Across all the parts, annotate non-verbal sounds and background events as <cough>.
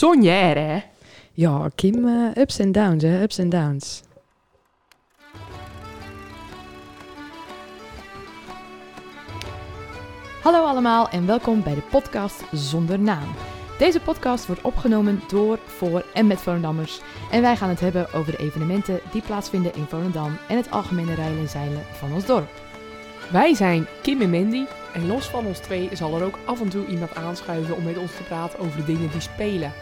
Hè? Ja, Kim, eh, ups en downs, hè? Ups en downs. Hallo allemaal en welkom bij de podcast Zonder Naam. Deze podcast wordt opgenomen door, voor en met Volendammers. En wij gaan het hebben over de evenementen die plaatsvinden in Volendam en het algemene rijden en zeilen van ons dorp. Wij zijn Kim en Mandy. En los van ons twee zal er ook af en toe iemand aanschuiven om met ons te praten over de dingen die spelen.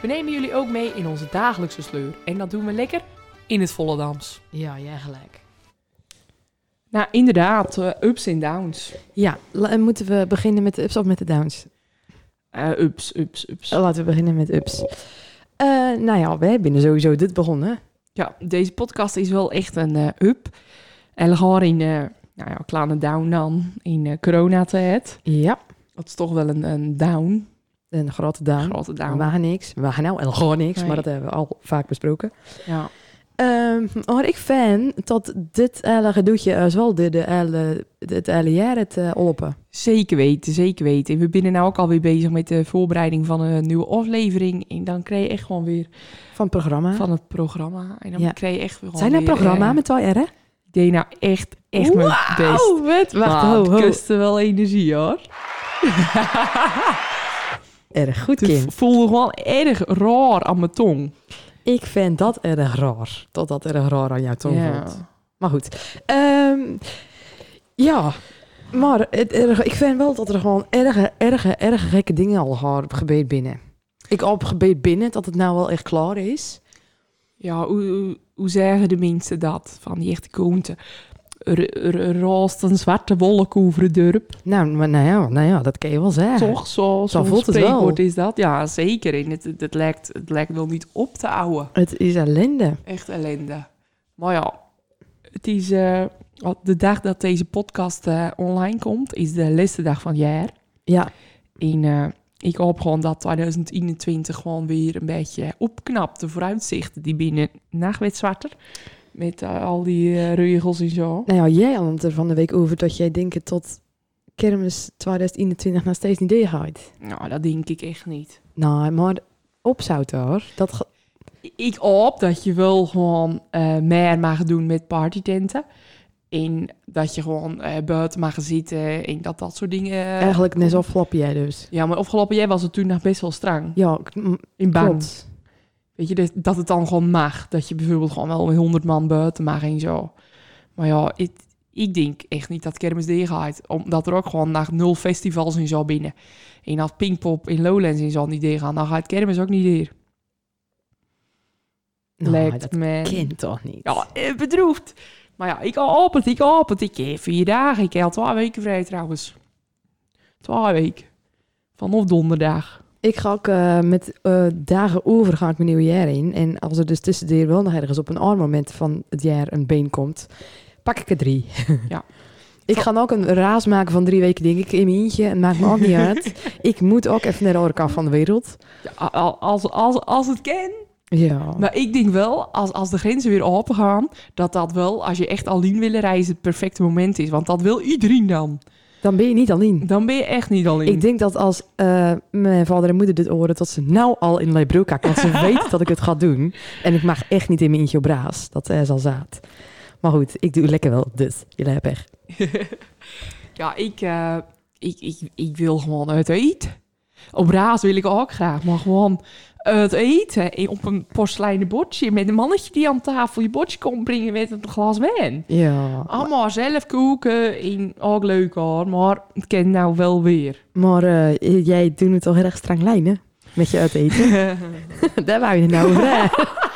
We nemen jullie ook mee in onze dagelijkse sleur. En dat doen we lekker in het Volendams. Ja, jij gelijk. Nou, inderdaad, eh, ups en downs. Ja, en moeten we beginnen met de ups of met de downs? Eh, ups, ups, ups. Laten we beginnen met ups. Eh, nou ja, we hebben sowieso dit begonnen. Ja, deze podcast is wel echt een eh, up. En gewoon in, eh nou ja, kleine down dan, in eh coronatijd. Ja, Dat is toch wel een, een down, een grote down. grote We down. wagen niks. We wagen nou en gewoon niks, Nee. maar dat hebben we al vaak besproken. Ja. Ehm maar ik vind dat dit hele gedoetje als wel de, de hele, het hele jaar het eh, olpen. Zeker weten, zeker weten. We zijn nou ook alweer bezig met de voorbereiding van een nieuwe aflevering. En dan krijg je echt gewoon weer Van het programma. van het programma. En dan Ja. krijg je echt gewoon Zijn weer, programma eh, met twee R, hè? Ik deed nou echt, echt mijn best. Oh, wat? Wacht, ho, het ho. kostte wel energie hoor. <laughs> Erg goed, Het Kim. voelde gewoon erg raar aan mijn tong. Ik vind dat erg raar. Dat dat erg raar aan jouw tong Ja. voelt. Maar goed. Ehm, ja, maar het, erg, ik vind wel dat er gewoon erge, erge, erge gekke dingen al gebeurd binnen. Ik heb gebeurd binnen dat het nou wel echt klaar is. Ja, hoe, hoe, zeggen de mensen dat? Van die echte koonte. Raast een zwarte wolk over het dorp. Nou, maar nou ja, nou ja, dat kan je wel zeggen. Toch? Zo, Zo voelt het wel. is dat. Ja, zeker. En het, het, lijkt, het lijkt wel niet op te houden. Het is ellende. Echt ellende. Maar ja, het is eh, de dag dat deze podcast eh, online komt, is de laatste dag van het jaar. Ja, En eh, ik hoop gewoon dat 2021 gewoon weer een beetje opknapt. De vooruitzichten die binnen nacht werd zwarter. Met eh, al die eh, regels en zo. nou ja, jij had het er van de week over dat jij denkt tot kermis 2021 nog steeds niet doorgaat. Nou, dat denk ik echt niet. Nou, maar opzouten hoor. Dat Ik hoop dat je wel gewoon eh, meer mag doen met partytenten. Dat je gewoon eh, buiten mag zitten en dat dat soort dingen... eigenlijk net zo flap jij dus. Ja, maar afgelopen jaar was het toen nog best wel streng. Ja, In klopt. Weet je, dat, dat het dan gewoon mag. Dat je bijvoorbeeld gewoon wel met 100 man buiten mag en zo. Maar ja, ik, ik denk echt niet dat kermis gaat. Omdat er ook gewoon naar nul festivals en zo binnen. En als Pinkpop in Lowlands en zo niet dicht gaan, dan gaat kermis ook niet dicht. Nou, Lijkt dat me. kind toch niet? Ja, eh, bedroefd. Maar ja, ik hoop het, ik hoop het. Ik heb vier dagen. Ik heb al twee weken vrij trouwens. Twee weken. Vanaf donderdag. Ik ga ook eh, met eh, dagen over ga ik mijn nieuwe jaar in. En als er dus tussendoor wel nog ergens op een ander moment van het jaar een been komt, pak ik er drie. <laughs> Ja. ik ga ook een raas maken van drie weken, denk ik, in mijn eentje. Het maakt me ook niet <laughs> uit. Ik moet ook even naar de andere kant van de wereld. Ja, als, als, als het kan. Ja. Maar ik denk wel, als, als de grenzen weer open gaan, dat dat wel, als je echt alleen wil reizen, het perfecte moment is. Want dat wil iedereen dan. Dan ben je niet alleen. Dan ben je echt niet alleen. Ik denk dat als eh, mijn vader en moeder dit horen, dat ze nou al in hakken. Want ze <laughs> weten dat ik het ga doen. En ik mag echt niet in mijn eentje op raas. Dat is al zaad. Maar goed, ik doe lekker wel. Dus, jullie hebben echt. <laughs> Ja, ik, eh, ik, ik, ik wil gewoon uit eten. Op raas wil ik ook graag, maar gewoon uit eten. En op een porseleinen bordje met een mannetje die aan tafel je bordje komt brengen met een glas wijn. Ja. Allemaal zelf koken en ook leuk hoor, maar het ken nou wel weer. Maar eh, jij doet het toch heel erg streng lijnen? Met je uit eten. <laughs> <laughs> Daar wou je het nou over. <laughs>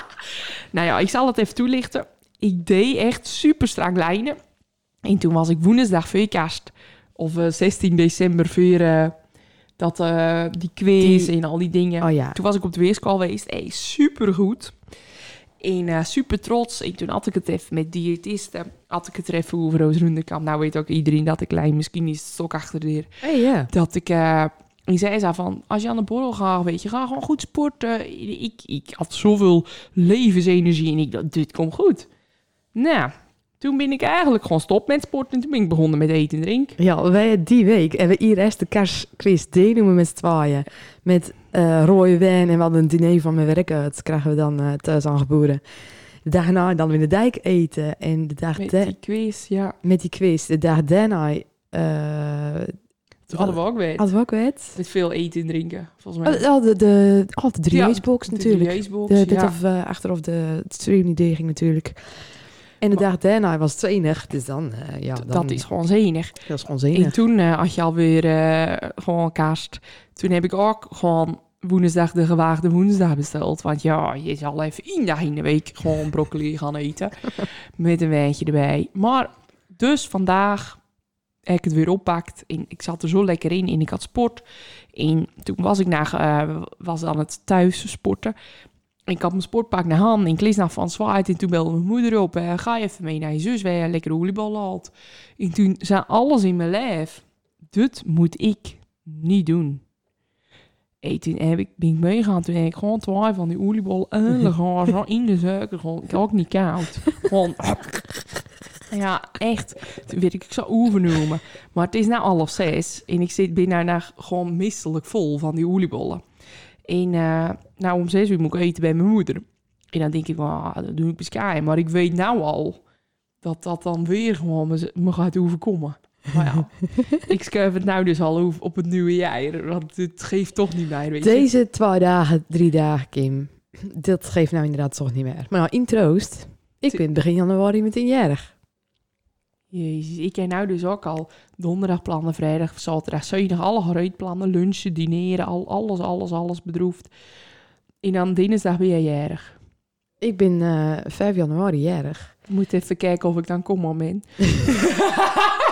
Nou ja, ik zal het even toelichten. Ik deed echt super strak lijnen. En toen was ik woensdag voor kerst. Of eh, 16 december voor eh, dat, eh, die quiz Die- en al die dingen. Oh ja. Toen was ik op de weerschool geweest. Hey, super goed. En eh, super trots. En toen had ik het even met diëtisten. Had ik het even over Roos Roenderkamp. Nou weet ook iedereen dat ik lijn. Misschien is het stok achter de deur Hey, dat ik... eh ik zei ze van, als je aan de borrel gaat, weet je, ga gewoon goed sporten. Ik, ik had zoveel levensenergie en ik dacht, dit komt goed. Nou, toen ben ik eigenlijk gewoon stop met sporten en toen ben ik begonnen met eten en drinken. Ja, wij die week hebben we hier eerst de kerstquiz we met z'n tweeën. Met eh, rode wijn en we hadden een diner van mijn werk uit. Krijgen we dan eh, thuis aangeboden. De dag dan weer de dijk eten. En de dag Met die quiz, ja. met die quiz. De dag daarna Dat hadden we ook weer. hadden we ook wat. Met veel eten en drinken, volgens mij. Oh, oh, de, de, oh, de 3 Ja, box De natuurlijk. dieetbox, De, dit ja. of eh, achteraf de stream idee ging natuurlijk. En de Maar- dag daarna was het zenig. Dus dan, eh, ja, dan, Dat is gewoon zenig. dat is gewoon En zenig. toen eh, had je alweer eh gewoon kast. Toen heb ik ook gewoon woensdag de gewaagde woensdag besteld. Want ja, je zal even één dag in de week gewoon broccoli gaan eten. <laughs> met een wijntje erbij. Maar dus vandaag heb ik het weer oppakt. En ik zat er zo lekker in en ik had sport. En toen was ik naar, was aan het thuis sporten. En ik had mijn sportpak naar hand en ik lees naar Van Zwaait. En toen belde mijn moeder op. eh, ga je even mee naar je zus waar je lekker olieballen had. En toen zei alles in mijn lijf. Dit moet ik niet doen. En toen heb ik, ben ik meegegaan. Toen heb ik gewoon twee van die oliebollen en <laughs> gewoon zo in de suiker. Gewoon, ik ook niet koud. Gewoon... <laughs> Ja, echt. Toen werd ik zo overnomen. Maar het is nou half zes. En ik zit binnen naar gewoon misselijk vol van die oliebollen. En eh, nou, om zes uur moet ik eten bij mijn moeder. En dan denk ik, well, dat doe ik beschaaien. Maar ik weet nou al dat dat dan weer gewoon me, me gaat overkomen. Maar ja, <laughs> ik schuif het nou dus al over op het nieuwe jaar. Want het geeft toch niet meer, weet je. Deze twee dagen, drie dagen, Kim. Dat geeft nou inderdaad toch niet meer. Maar nou, in troost. Ik ben begin januari meteen jarig. Jezus, ik heb nou dus ook al donderdag plannen, vrijdag, zaterdag, zondag, alle gereedplannen, lunchen, dineren, al, alles, alles, alles bedroefd. En dan dinsdag ben jij jarig. Ik ben eh 5 januari jarig. Ik moet even kijken of ik dan kom, moment. <laughs> <laughs>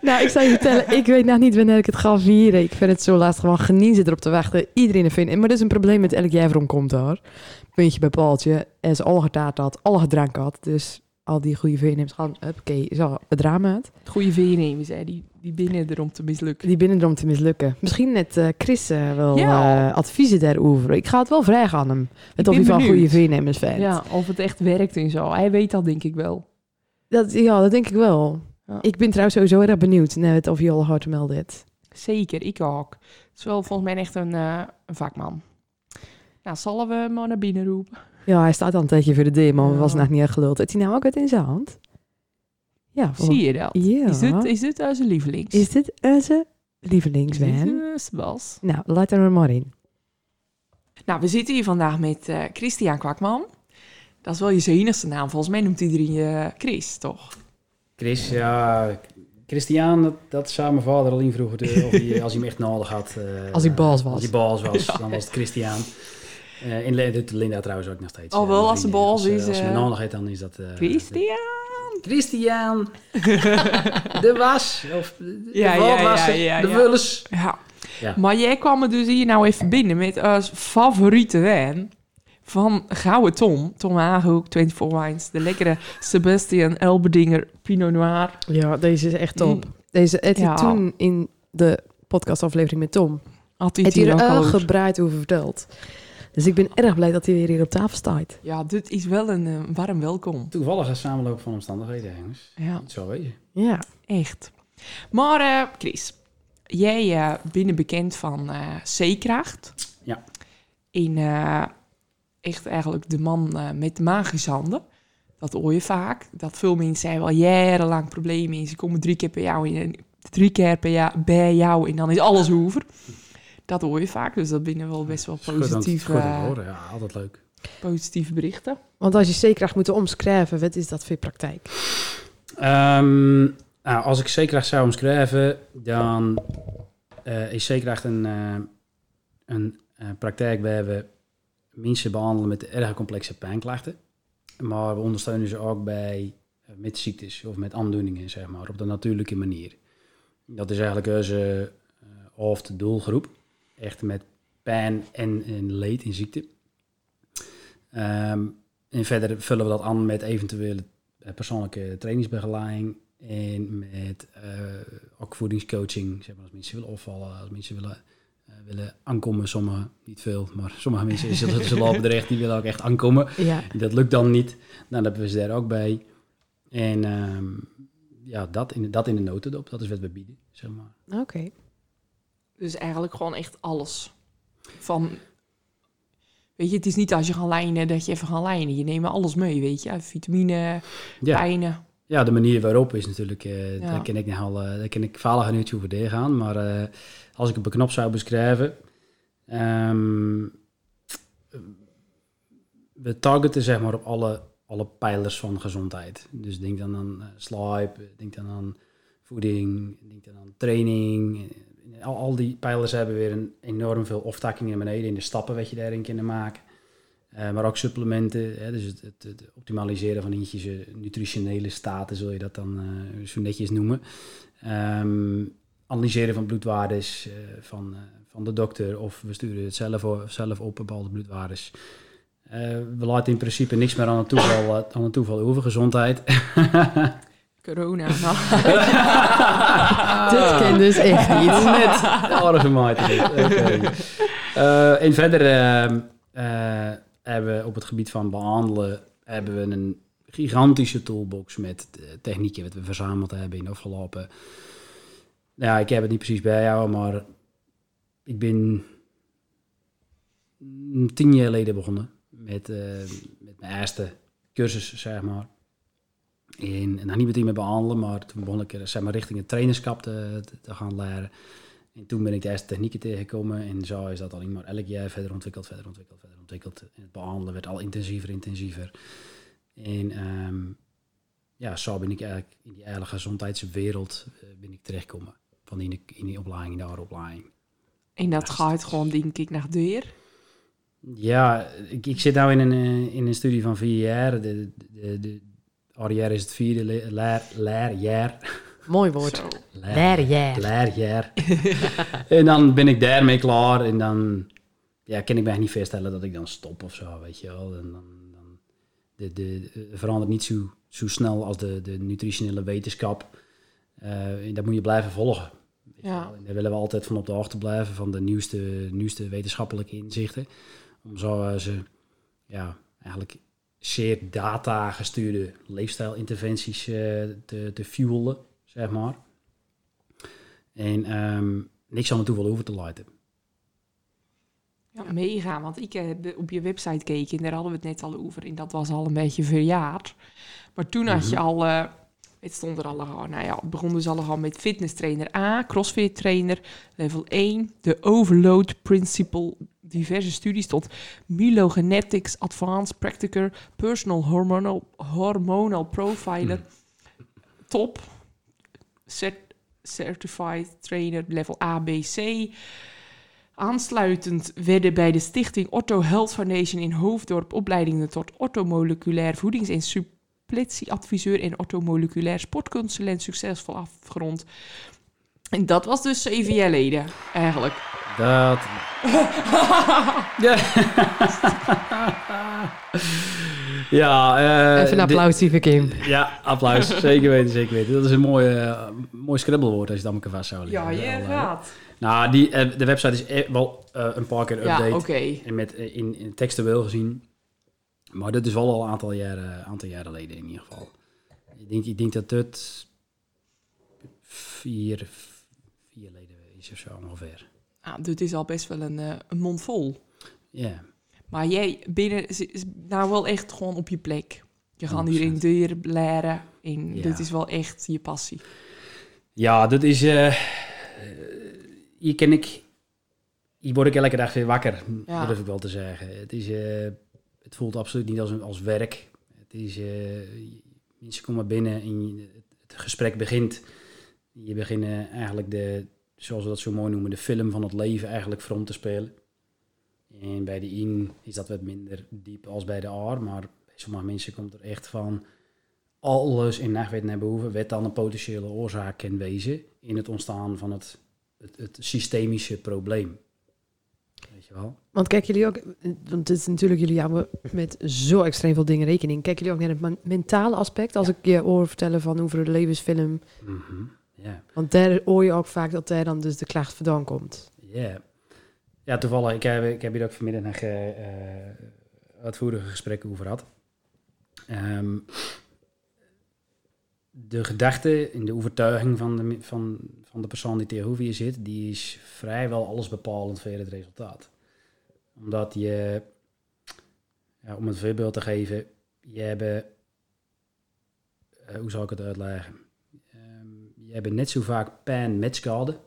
Nou, ik zou je vertellen, ik weet nog niet wanneer ik het ga vieren. Ik vind het zo lastig, gewoon genieten erop te wachten. Iedereen er vindt. Maar dat is een probleem met elk jaar komt hoor. Puntje bij paaltje. En ze alle getaart had, alle gedrank had. Dus al die goede voornemens gaan, oké, zo, het drama uit. Goede voornemens, hè. Die, die binnen er om te mislukken. Die binnen erom te mislukken. Misschien net eh, Chris eh, wel Ja. eh, adviezen daarover. Ik ga het wel vragen aan hem. Met of hij van goede voornemens vindt. Ja, of het echt werkt en zo. Hij weet dat denk ik wel. Dat, ja, dat denk ik wel. Ja. Ik ben trouwens sowieso erg benieuwd naar het of je al hard meldt dit. Zeker, ik ook. Het is wel volgens mij echt een, een vakman. Nou, zullen we hem maar naar binnen roepen? Ja, hij staat al een tijdje voor de demo, maar Ja. was nog niet echt geluld. Heeft hij nou ook wat in zijn hand? Ja, Zie je dat? Ja. Is, dit, is dit onze lievelings? Is dit onze Is lievelingswijn? dit, eh, Sebas? Nou, laat er maar in. Nou, we zitten hier vandaag met eh, Christian Kwakman. Dat is wel je zenigste naam. Volgens mij noemt iedereen je Chris, toch? Chris, ja, Christian, dat, dat zou mijn vader al in vroeger, de- of hij, als hij hem echt nodig had. eh, Als hij baas was. Als hij baas was, <laughs> dan was het Christian. Eh in doet Linda trouwens ook nog steeds. Oh, eh, wel, als ze eh, is, Als ze me eh, nodig heeft, dan is dat... eh, Christian! Christian! <laughs> de was, of de Ja, ja, ja, ja, de ja. wullers. Ja. Ja. Maar jij kwam er dus hier nou even binnen met als favoriete wijn van Gouden Tom. Tom Haaghoek, 24 Wines. De lekkere Sebastian Elberdinger Pinot Noir. Ja, deze is echt top. Mm. Deze Ja. toen in de podcastaflevering met Tom. Had hij Het het hier al gebreid over verteld. Dus ik ben erg blij dat hij weer hier op tafel staat. Ja, dit is wel een eh, warm welkom. Toevallige samenloop van omstandigheden, jongens. Ja, Zo weet je. Ja. echt. Maar eh, Chris, jij eh bent bekend van eh Zeekracht. Ja. In eh, echt eigenlijk de man met de magische handen. Dat hoor je vaak. Dat veel mensen zijn wel jarenlang problemen in. Ze komen drie keer per jaar, in, drie keer per jaar bij jou en dan is alles over. <laughs> Dat hoor je vaak, dus dat binnen wel best wel positieve, goed horen, ja, altijd leuk. positieve berichten. Want als je zeker moet omschrijven, wat is dat voor praktijk? Ehm, nou, als ik zeker zou omschrijven, dan eh, is zeker echt een, eh, een eh, praktijk waar we mensen behandelen met erg complexe pijnklachten. Maar we ondersteunen ze ook bij met ziektes of met aandoeningen, zeg maar, op de natuurlijke manier. Dat is eigenlijk onze uh, hoofddoelgroep. Echt met pijn en, en leed in ziekte. Ehm, en verder vullen we dat aan met eventuele eh, persoonlijke trainingsbegeleiding en met eh, ook voedingscoaching. Zeg maar, als mensen willen opvallen, als mensen willen, eh, willen aankomen, sommigen niet veel, maar sommige mensen <laughs> zullen, zullen op bedreigd, die willen ook echt aankomen. Ja. Dat lukt dan niet. Nou, dan hebben we ze daar ook bij. En ehm, ja, dat in, dat in de notendop, dat is wat we bieden, zeg maar. Oké. Dus eigenlijk gewoon echt alles. Van, weet je, het is niet als je gaat lijnen dat je even gaat lijnen. Je neemt alles mee, weet je. Vitamine, Ja. pijnen. Ja, de manier waarop is natuurlijk, eh Ja. daar ken ik nogal, eh daar ken ik valig uurtje over doorgaan. Maar eh, als ik het op een knop zou beschrijven, ehm, we targeten zeg maar op alle, alle pijlers van gezondheid. Dus denk dan aan slaap, denk dan aan voeding, denk dan aan training. Al, al die pijlers hebben weer een enorm veel aftakkingen naar beneden in de stappen wat je daarin kunnen maken. Eh, maar ook supplementen, hè, dus het, optimaliseren van eentjes nutritionele staten, zul je dat dan eh, zo netjes noemen. Ehm, analyseren van bloedwaardes eh, van, van de dokter of we sturen het zelf, zelf op bepaalde bloedwaardes. We laten in principe niks meer aan het toeval, aan het toeval over gezondheid. <laughs> Corona. <laughs> Nou, Dit ken dus echt niet. <laughs> Net. Aardige maat. <laughs> Eh, en verder ehm, eh, hebben we op het gebied van behandelen hebben we een gigantische toolbox met technieken wat we verzameld hebben in de afgelopen. Nou Ja, ik heb het niet precies bij jou, maar ik ben tien jaar geleden begonnen met, eh, met mijn eerste cursus, zeg maar. En, en dan niet meteen met behandelen, maar toen begon ik zeg maar, richting het trainerschap te, te, te gaan leren. En toen ben ik de eerste technieken tegengekomen en zo is dat alleen maar elk jaar verder ontwikkeld, verder ontwikkeld, verder ontwikkeld. En het behandelen werd al intensiever, intensiever. En ehm, ja, zo ben ik eigenlijk in die eigen gezondheidswereld eh, ben ik terechtgekomen. Van in, de, in die opleiding, in de opleiding. en dat gaat gewoon, denk ik, naar deur. Ja, ik, ik zit nu in een, eh, in een studie van vier jaar. De, de, de, jaar is het vierde le- leer, leerjaar. Mooi woord. Leerjaar. Leerjaar. <laughs> en dan ben ik daarmee klaar. En dan ja, kan ik mij niet voorstellen dat ik dan stop of zo, weet je wel. En dan, dan de, de, het verandert niet zo, zo snel als de, de nutritionele wetenschap. Eh, en dat moet je blijven volgen. Ja. En daar willen we altijd van op de hoogte blijven van de nieuwste, nieuwste wetenschappelijke inzichten. Om zo eh, ze ja, eigenlijk zeer data gestuurde leefstijlinterventies eh, te, te fuelen, zeg maar. En ehm, niks aan mijn toeval over te laten. Ja, mega. Want ik heb op je website gekeken en daar hadden we het net al over. En dat was al een beetje verjaard. Maar toen had je Mhm. al... eh, het stond er al. Nou ja, het begon dus al gewoon met fitness trainer A, crossfit trainer, level 1, de overload principle, diverse studies tot Milogenetics, advanced practicer, personal hormonal, hormonal profiler, top, cert- certified trainer, level A, B, C. Aansluitend werden bij de stichting Otto Health Foundation in Hoofddorp opleidingen tot orthomoleculair voedings- en suppletieadviseur en orthomoleculair sportconsulent succesvol afgerond. En dat was dus zeven jaar geleden, eigenlijk. Dat. <laughs> ja. ja, eh, Even een dit- applaus voor Kim. Ja, applaus. zeker weten, zeker weten. Dat is een mooi, eh, mooi scribbelwoord als je aan elkaar vast zou leggen. Ja, je Wel, gaat. Nou, die, eh, de website is e- wel eh, een paar keer update. Ja, oké. En met, in, in textueel gezien. Maar dat is wel al een aantal jaren, aantal jaren geleden in ieder geval. Ik denk, ik denk dat het vier, vier geleden is of zo ongeveer. Nou, dit is al best wel een, een mond vol. Ja, Maar jij binnen, nou wel echt gewoon op je plek. Je gaat hier in 100%. deur leren. En Ja. dit is wel echt je passie. ja dat is... eh, hier ken ik... Hier word ik elke dag weer wakker, Ja. dat durf ik wel te zeggen. Het, is, eh, het voelt absoluut niet als, een, als werk. Het is... eh, mensen komen binnen en je- het gesprek begint. Je begint eigenlijk de, zoals we dat zo mooi noemen, de film van het leven eigenlijk voor om te spelen. En bij de in is dat wat minder diep als bij de R, maar bij sommige mensen komt er echt van alles in nachtwet naar boven, wat dan een potentiële oorzaak kan wezen in het ontstaan van het, het, het systemische probleem. Weet je wel? Want kijken jullie ook, want het is natuurlijk, jullie houden met zo extreem veel dingen rekening. Kijken jullie ook naar het men- mentale aspect? Als ik je hoor vertellen van over de levensfilm. Mhm. Ja. Want daar hoor je ook vaak dat daar dan dus de klacht vandaan komt. Ja. Ja, toevallig. Ik heb, ik heb hier ook vanmiddag nog eh, uitvoerige gesprekken over gehad. Ehm, de gedachte en de overtuiging van de, van, van de persoon die tegenover je zit, die is vrijwel alles bepalend voor het resultaat. Omdat je, ja, om een voorbeeld te geven, je hebt, eh, hoe zal ik het uitleggen? Je hebt net zo vaak pijn met schade,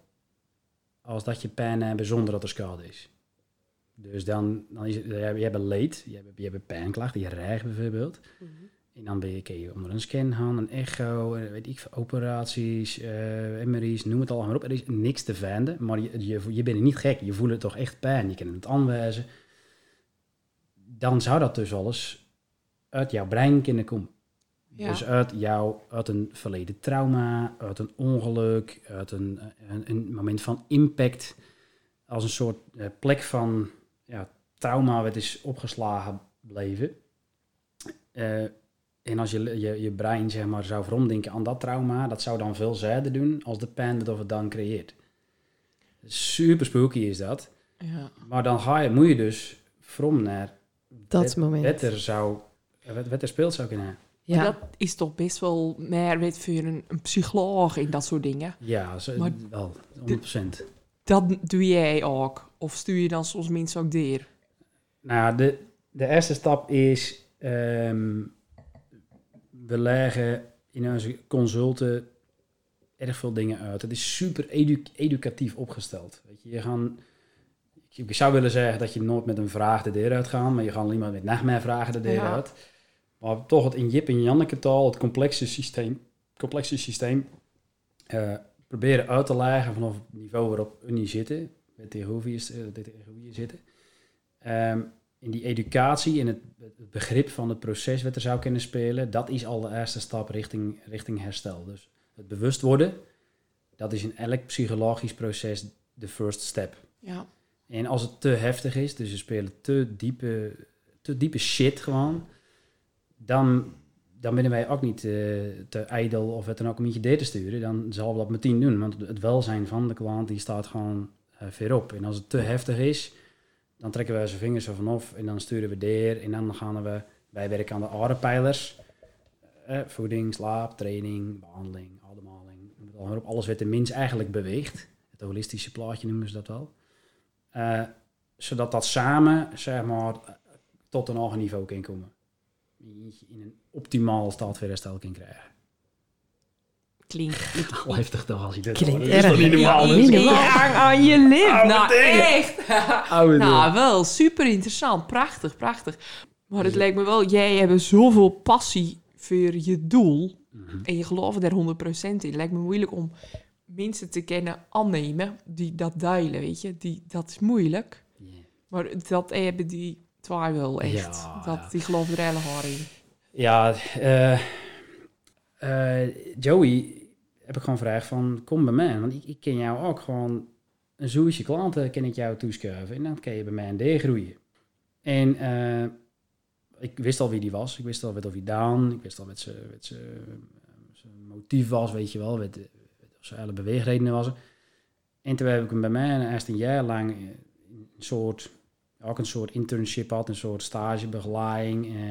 als dat je pijn hebt zonder dat er schade is. Dus dan, dan is het, je hebt- leed, je hebt, je hebt pijnklachten, je rijgt bijvoorbeeld. En dan ben je, kun je onder een scan gaan, een echo, weet ik veel, operaties, eh MRI's, noem het allemaal maar op. Er is niks te vinden, maar je, je, je bent niet gek. Je voelt toch echt pijn. Je kan het aanwijzen. Dan zou dat dus alles uit jouw brein kunnen komen. Ja. Dus uit, jouw, uit een verleden trauma, uit een ongeluk, uit een, een, een moment van impact. Als een soort eh, plek van ja, trauma wat is opgeslagen bleven. Eh, en als je, je je brein zeg maar, zou veromdenken aan dat trauma, dat zou dan veel zijder doen als de pijn dat het dan creëert. Super spooky is dat. Ja. Maar dan ga je, moet je dus from naar Dat wat- moment. wat er, zou, er speelt zou kunnen. Ja. Maar dat is toch best wel meer weet voor een, een psycholoog in dat soort dingen. Ja, zo, Maar wel, 100%. Dat doe jij ook. Of stuur je dan soms mensen ook deer? Nou, de, de eerste stap is, ehm, we leggen in onze consulten erg veel dingen uit. Het is super edu- educatief opgesteld. Weet je, je gaan, ik zou willen zeggen dat je nooit met een vraag de deur uitgaat, maar je gaat alleen maar met nog meer vragen de deur Ja. uit. Maar toch het in Jip en Janneke taal, het complexe systeem, complexe systeem eh, proberen uit te leggen vanaf het niveau waarop Unie zitten, met de THOVI's zitten. Ehm, in die educatie en het, het begrip van het proces wat er zou kunnen spelen, dat is al de eerste stap richting, richting herstel. Dus het bewust worden, dat is in elk psychologisch proces de first step. Ja. En als het te heftig is, dus ze spelen te diepe, te diepe shit gewoon, dan, dan wij ook niet eh, te ijdel of het dan ook om je idee te sturen. Dan zal we dat meteen doen, want het welzijn van de klant die staat gewoon eh verop. En als het te heftig is, dan trekken wij zijn vingers ervan af en dan sturen we deer en dan gaan we bij werken aan de adempijlers. Eh, voeding, slaap, training, behandeling, ademhaling, op. Alles wat de mens eigenlijk beweegt. Het holistische plaatje noemen ze dat wel. Zodat dat samen, zeg maar, tot een hoger niveau kan komen. Je in een optimaal staat van herstel kan krijgen. Klinkt. <laughs> Al heftig toch als je dit Klinkt. Dat is niet normaal? Ja, aan je lip. Nou, echt. Oude nou, <laughs> wel super interessant. Prachtig, prachtig. Maar het lijkt me wel, jij hebt zoveel passie voor je doel. Mhm. En je gelooft er 100% in. Het lijkt me moeilijk om mensen te kennen aannemen die dat delen, weet je. Die, dat is moeilijk. Ja. Maar dat hebben die twee wel echt. Ja, dat, ja. Die er hele hard in. Ja, eh, eh, Joey heb ik gewoon gevraagd van, kom bij mij. Want ik, ik ken jou ook gewoon, een zoetje klanten ken ik jou toeschuiven. En dan kan je bij mij een D groeien. En eh, ik wist al wie die was. Ik wist al wat of hij Daan. Ik wist al wat zijn motief was, weet je wel. Wat, zijn hele beweegredenen was. En toen heb ik hem bij mij eerst een jaar lang een soort, ook een soort internship had, een soort stagebegeleiding. eh,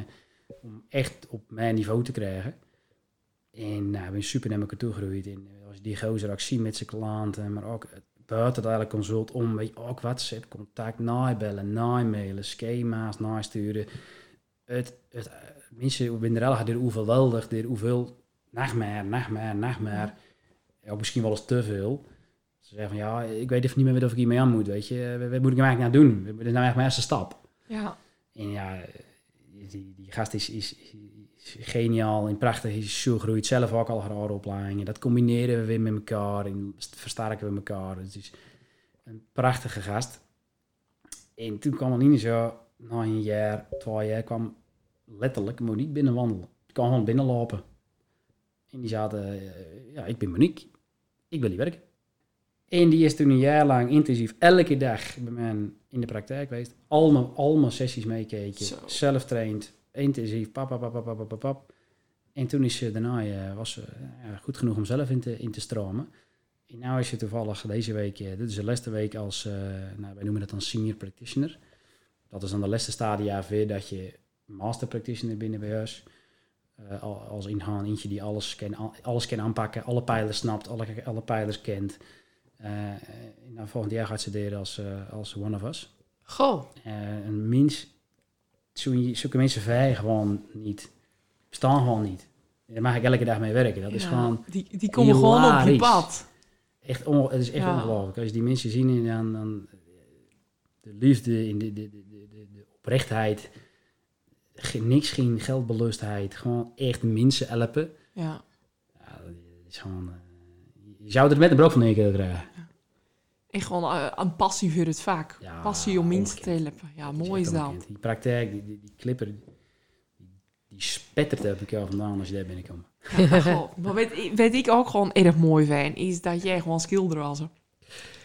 om echt op mijn niveau te krijgen. En nou, ik ben super naar elkaar toe gegroeid. En eh, als je die gozer ook ziet met zijn klanten, maar ook buiten het consult om, weet je, ook WhatsApp, contact, nabellen, namailen, schema's, nasturen. Het, het, eh, mensen binnen er er overweldigd, er hoeveel, meer, nog meer. Ja, misschien wel eens te veel. Ze zeggen van, ja, ik weet even niet meer of ik hiermee aan moet, weet je. Wat, wat moet ik er eigenlijk naar doen? Wat is nou eigenlijk mijn eerste stap? Ja. En ja, die, die gast is, is, is geniaal en prachtig. Is zo groeit zelf ook al graag opleidingen. Dat combineren we weer met elkaar en versterken we elkaar. Het is een prachtige gast. En toen kwam Aline zo, na een jaar, twee jaar, kwam letterlijk Monique binnenwandelen. Ik kwam gewoon binnenlopen. En die zaten, eh, ja, ik ben Monique. Ik wil hier werken. En die is toen een jaar lang intensief elke dag bij mij in de praktijk geweest. Allemaal, allemaal sessies meekeken. Zelf traind. Intensief. Pap, pap, pap, pap, pap. En toen is ze daarna eh, was ze ja, goed genoeg om zelf in te, in te stromen. En nu is ze toevallig deze week, eh, dit is de laatste week als, eh, nou, wij noemen dat dan senior practitioner. Dat is dan de laatste stadia weer dat je master practitioner binnen bij huis. Eh, al- als ingaan, eentje die alles kan, alles kan aanpakken, alle pijlers snapt, alle, alle pijlers kent. Eh, dan volgend jaar gaat ze studeren als, eh, als one of us. Goh. Eh, een mens, zo- zulke mensen vrij gewoon niet. Bestaan gewoon niet. Daar mag ik elke dag mee werken. Dat is gewoon Die, die komen gewoon op je pad. echt, on, het is echt Ja. ongelooflijk. Als je die mensen ziet, dan, dan de liefde, in de, de, de, de, de- de oprechtheid, ge- niks, geen geldbelustheid, gewoon echt mensen helpen. Ja. Ja, dat is gewoon, eh, je zou er met een brood van één keer krijgen. En gewoon eh, een passie voor het vak. Ja, passie om mensen te helpen. Ja, mooi is dat. Die praktijk, die, die, die clipper, die, die spettert op elkaar vandaan als je daar binnenkomt. Ja, maar weet, weet ik ook gewoon erg mooi vind, is dat jij gewoon schilder was.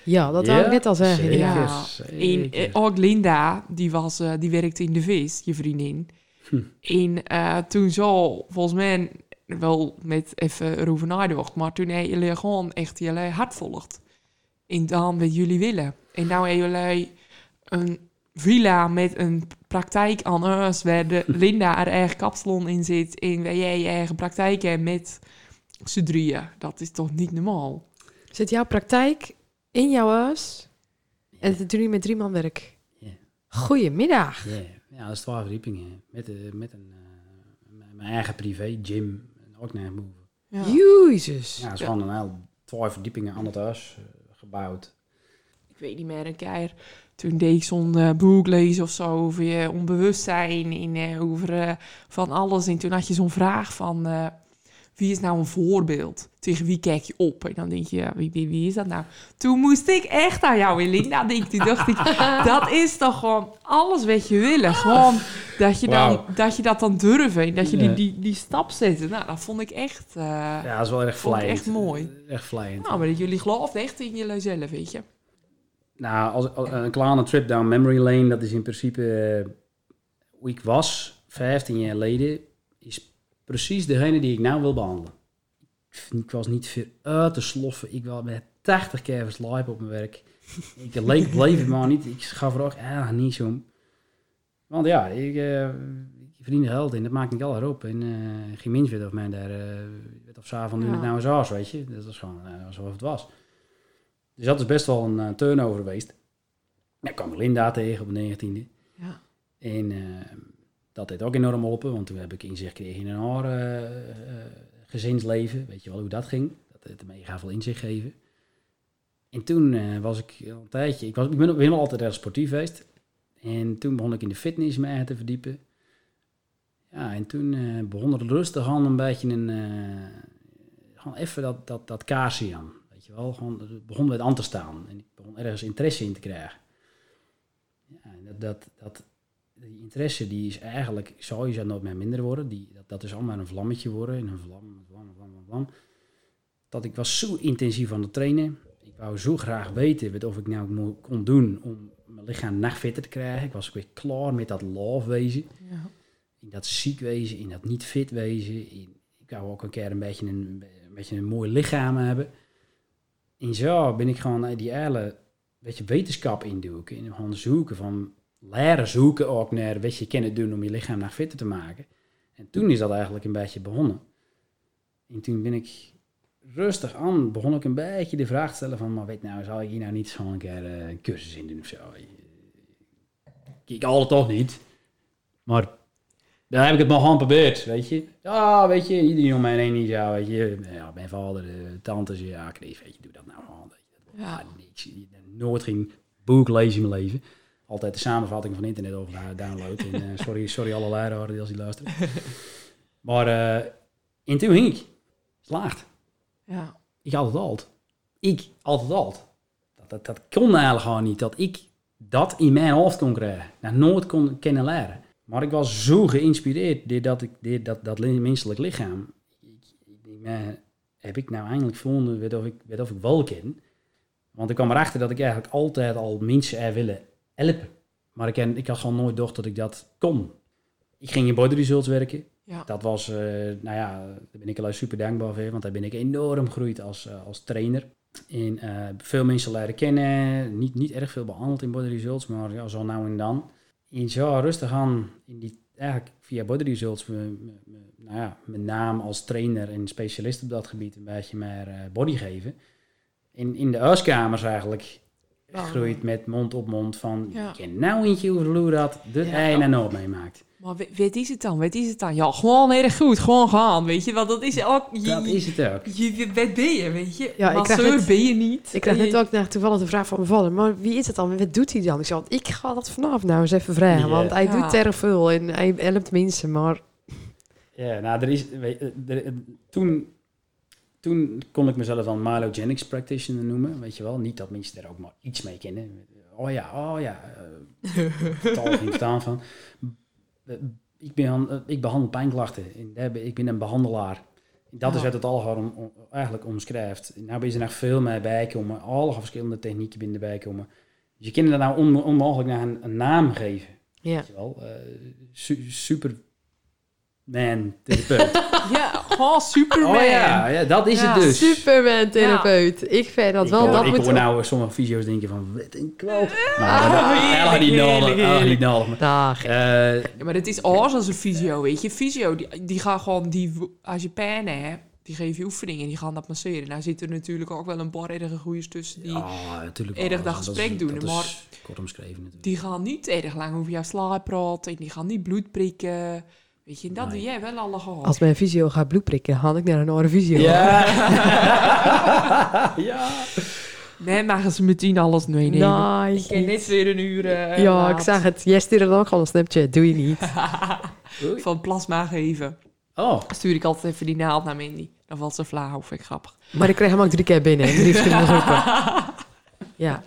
Ja, dat wou ik net al zeggen. zeker, Ja. En eh, ook Linda, die, was, eh, die werkte in de vis, je vriendin. Hm. En eh, toen zo, volgens mij, wel met even nagedacht, maar toen hebben jullie gewoon echt jullie hart volgt. En dan wat jullie willen. En nou hebben jullie een villa met een praktijk aan huis, waar de <laughs> Linda haar eigen kapsalon in zit en waar jij je eigen praktijk hebt met z'n drieën. Dat is toch niet normaal? Zit jouw praktijk in jouw huis? En het doe je met drie man werk. Ja. Goedemiddag. Ja, ja, dat is twaalf verdiepingen. Met, eh, met een, eh, mijn- mijn eigen privé gym. En ook naar move. Ja. Jezus. Ja, dat is Ja. gewoon een heel twaalf verdiepingen aan het huis gebouwd. ik weet niet meer, een keer toen deed ik zo'n eh, boek lezen of zo over je onbewustzijn en eh, over eh, van alles. En toen had je zo'n vraag van, wie is nou een voorbeeld? Tegen wie kijk je op? En dan denk je, ja, wie, wie, wie is dat nou? Toen moest ik echt aan jou, Elinda, denken. Toen dacht ik, <laughs> dat is toch gewoon alles wat je wil. Gewoon dat je, dan, dat, je dat dan durven en dat je die, die, die stap zet. Nou, dat vond ik echt... eh, Ja, dat is wel erg vlijend. echt mooi. Echt vlijend. Nou, maar dat jullie geloofden echt in jullie weet je. Nou, als, als- een kleine trip down memory lane, dat is in principe eh, hoe ik was, 15 jaar geleden, precies degene die ik nou wil behandelen. Ik was niet veel uit te sloffen. Ik was met 80 keer verslijpen op mijn werk. Ik leek, bleef het maar niet. Ik gaf er ook eigenlijk niets om. Want ja, ik, eh, ik verdien geld en dat maakt niet al op. En eh geen mens weet of mij daar, eh weet of s'avonds Ja. het nou zo was, weet je. Dat was gewoon eh, zoals het was. Dus dat is best wel een eh, turnover geweest. Ja, kwam ik Linda tegen op de 19e. Ja. En eh, dat deed ook enorm geholpen, want toen heb ik inzicht gekregen in een ander eh, eh, gezinsleven. Weet je wel hoe dat ging? Dat me mega veel inzicht gegeven. En toen eh, was ik een tijdje, ik, was, ik ben, wel altijd erg sportief geweest. En toen begon ik in de fitness me te verdiepen. Ja, en toen begon er rustig aan een beetje een, gewoon even dat, dat, dat kaarsje aan. Weet je wel, gewoon, het begon weer aan te staan. En ik begon ergens interesse in te krijgen. Ja, dat, dat, dat, die interesse die is eigenlijk, sowieso nooit meer minder worden. Die, dat, dat is allemaal een vlammetje worden. En een vlam, vlam, vlam, vlam. Dat ik was zo intensief aan het trainen. Ik wou zo graag weten wat of ik nou kon doen om mijn lichaam nog fitter te krijgen. Ik was ook weer klaar met dat love wezen. Ja. In dat ziek wezen, in dat niet fit wezen. In, ik wou ook een keer een beetje een, een, beetje een mooi lichaam hebben. En zo ben ik gewoon eh, die hele beetje wetenschap induiken. En gewoon zoeken van leren zoeken ook naar wat je kan doen om je lichaam nog fitter te maken. En toen is dat eigenlijk een beetje begonnen. En toen ben ik rustig aan, begon ik een beetje de vraag te stellen van, maar weet nou, zou ik hier nou niet zo'n keer eh, een cursus in doen of zo? Ik al het toch niet. Maar dan heb ik het maar gewoon geprobeerd, weet je. Ja, weet je, iedereen om mij heen niet, ja, weet je. Ja, mijn vader, de tantes, ja, Chris, weet je, doe dat nou gewoon. Ja. Niks. Nooit geen boek lezen in mijn leven. Altijd de samenvatting van internet over download. En, eh, sorry, sorry alle leraren als die luisteren. Maar eh en toen ging ik. Slaagd. Ja. Ik altijd alt. Ik altijd alt. Dat, dat, dat kon eigenlijk gewoon niet. Dat ik dat in mijn hoofd kon krijgen. Dat nooit kon kennen leren. Maar ik was zo geïnspireerd door dat, ik, door dat, dat li- menselijk lichaam. Ik, maar heb ik nou eindelijk gevonden weet of ik, weet of ik wel ken. Want ik kwam erachter dat ik eigenlijk altijd al mensen er willen helpen. Maar ik, ik had gewoon nooit gedacht dat ik dat kon. Ik ging in body results werken. Ja. Dat was, eh, nou ja, daar ben ik al super dankbaar voor, want daar ben ik enorm gegroeid als, eh, als trainer. En eh, veel mensen leren kennen, niet, niet erg veel behandeld in body results, maar ja, zo nou en dan. En zo rustig aan, in die, eigenlijk via body results, me, me- me- nou ja, mijn naam als trainer en specialist op dat gebied een beetje meer body geven. In, in de huiskamers eigenlijk groeit met mond op mond van... Ja. Ken nou eentje hoe dat de Ja. ei en nooit meemaakt. Maar we- weet is het dan? Weet is het dan? Ja, gewoon erg goed. Gewoon gaan, weet je. Want dat is ook... Je, Dat is het ook. Je, je, wat ben je, weet je? Ja, ik net- ben je niet. Ik krijg net je- ook naar toevallig de vraag van mijn vader. Maar wie is het dan? Wat doet hij dan? Ik zei, want ik ga dat vanavond nou eens even vragen. Want hij Ja. doet erg veel en hij helpt mensen. Maar Ja, nou, er is... weet- er- er- toen, toen kon ik mezelf dan Mylogenics practitioner noemen, weet je wel. Niet dat mensen er ook maar iets mee kennen. Oh ja, oh ja. eh, totaal geen verstaan van. Eh, Ik, ben, eh, ik behandel pijnklachten. Daar Ik ben een behandelaar. Dat is Ja. wat het al om, eigenlijk omschrijft. Nou ben je er nog veel mee bijkomen. Alle verschillende technieken binnen erbij komen. Dus je kunt er nou on- onmogelijk naar een, een naam geven. ja. Weet je wel. Eh, su- superman therapeut. <laughs> Ja, gewoon Superman. Oh ja, ja, dat is Ja, het dus. Superman therapeut. Ik vind dat ik wel. hoor, dat ik moet hoor nou sommige fysio's denken van, wat een kloot. Maar Ah, dat niet nodig. Dag. Eh, Ja, maar het is alles als een fysio, weet je. Fysio, die, die gaat gewoon, die, als je pijn hebt, die geven je oefeningen en die gaan dat masseren. Nou zitten er natuurlijk ook wel een paar erge goeiers tussen die... ja, natuurlijk erg dat gesprek is- doen, dat is maar- kort omschreven natuurlijk. Die gaan niet erg lang over jouw slaap praten. en Die gaan niet bloed prikken. Weet je, en dat Nee. doe jij wel alle gehad. Als mijn visio gaat bloed prikken, dan ga ik naar een andere visio. Ja. <laughs> ja. Nee, maar ze meteen alles meenemen. Nee. Ik ken net weer een uur eh, Ja, laat ik zag het. Jij stuurde dan ook al een Snapchat. Doe je niet. <laughs> Van plasma geven. Oh, Stuur ik altijd even die naald naar Mindy. Dan valt ze flauw, vind ik grappig. Maar ik kreeg hem ook drie keer binnen. Drie verschillende groepen. <laughs> Ja.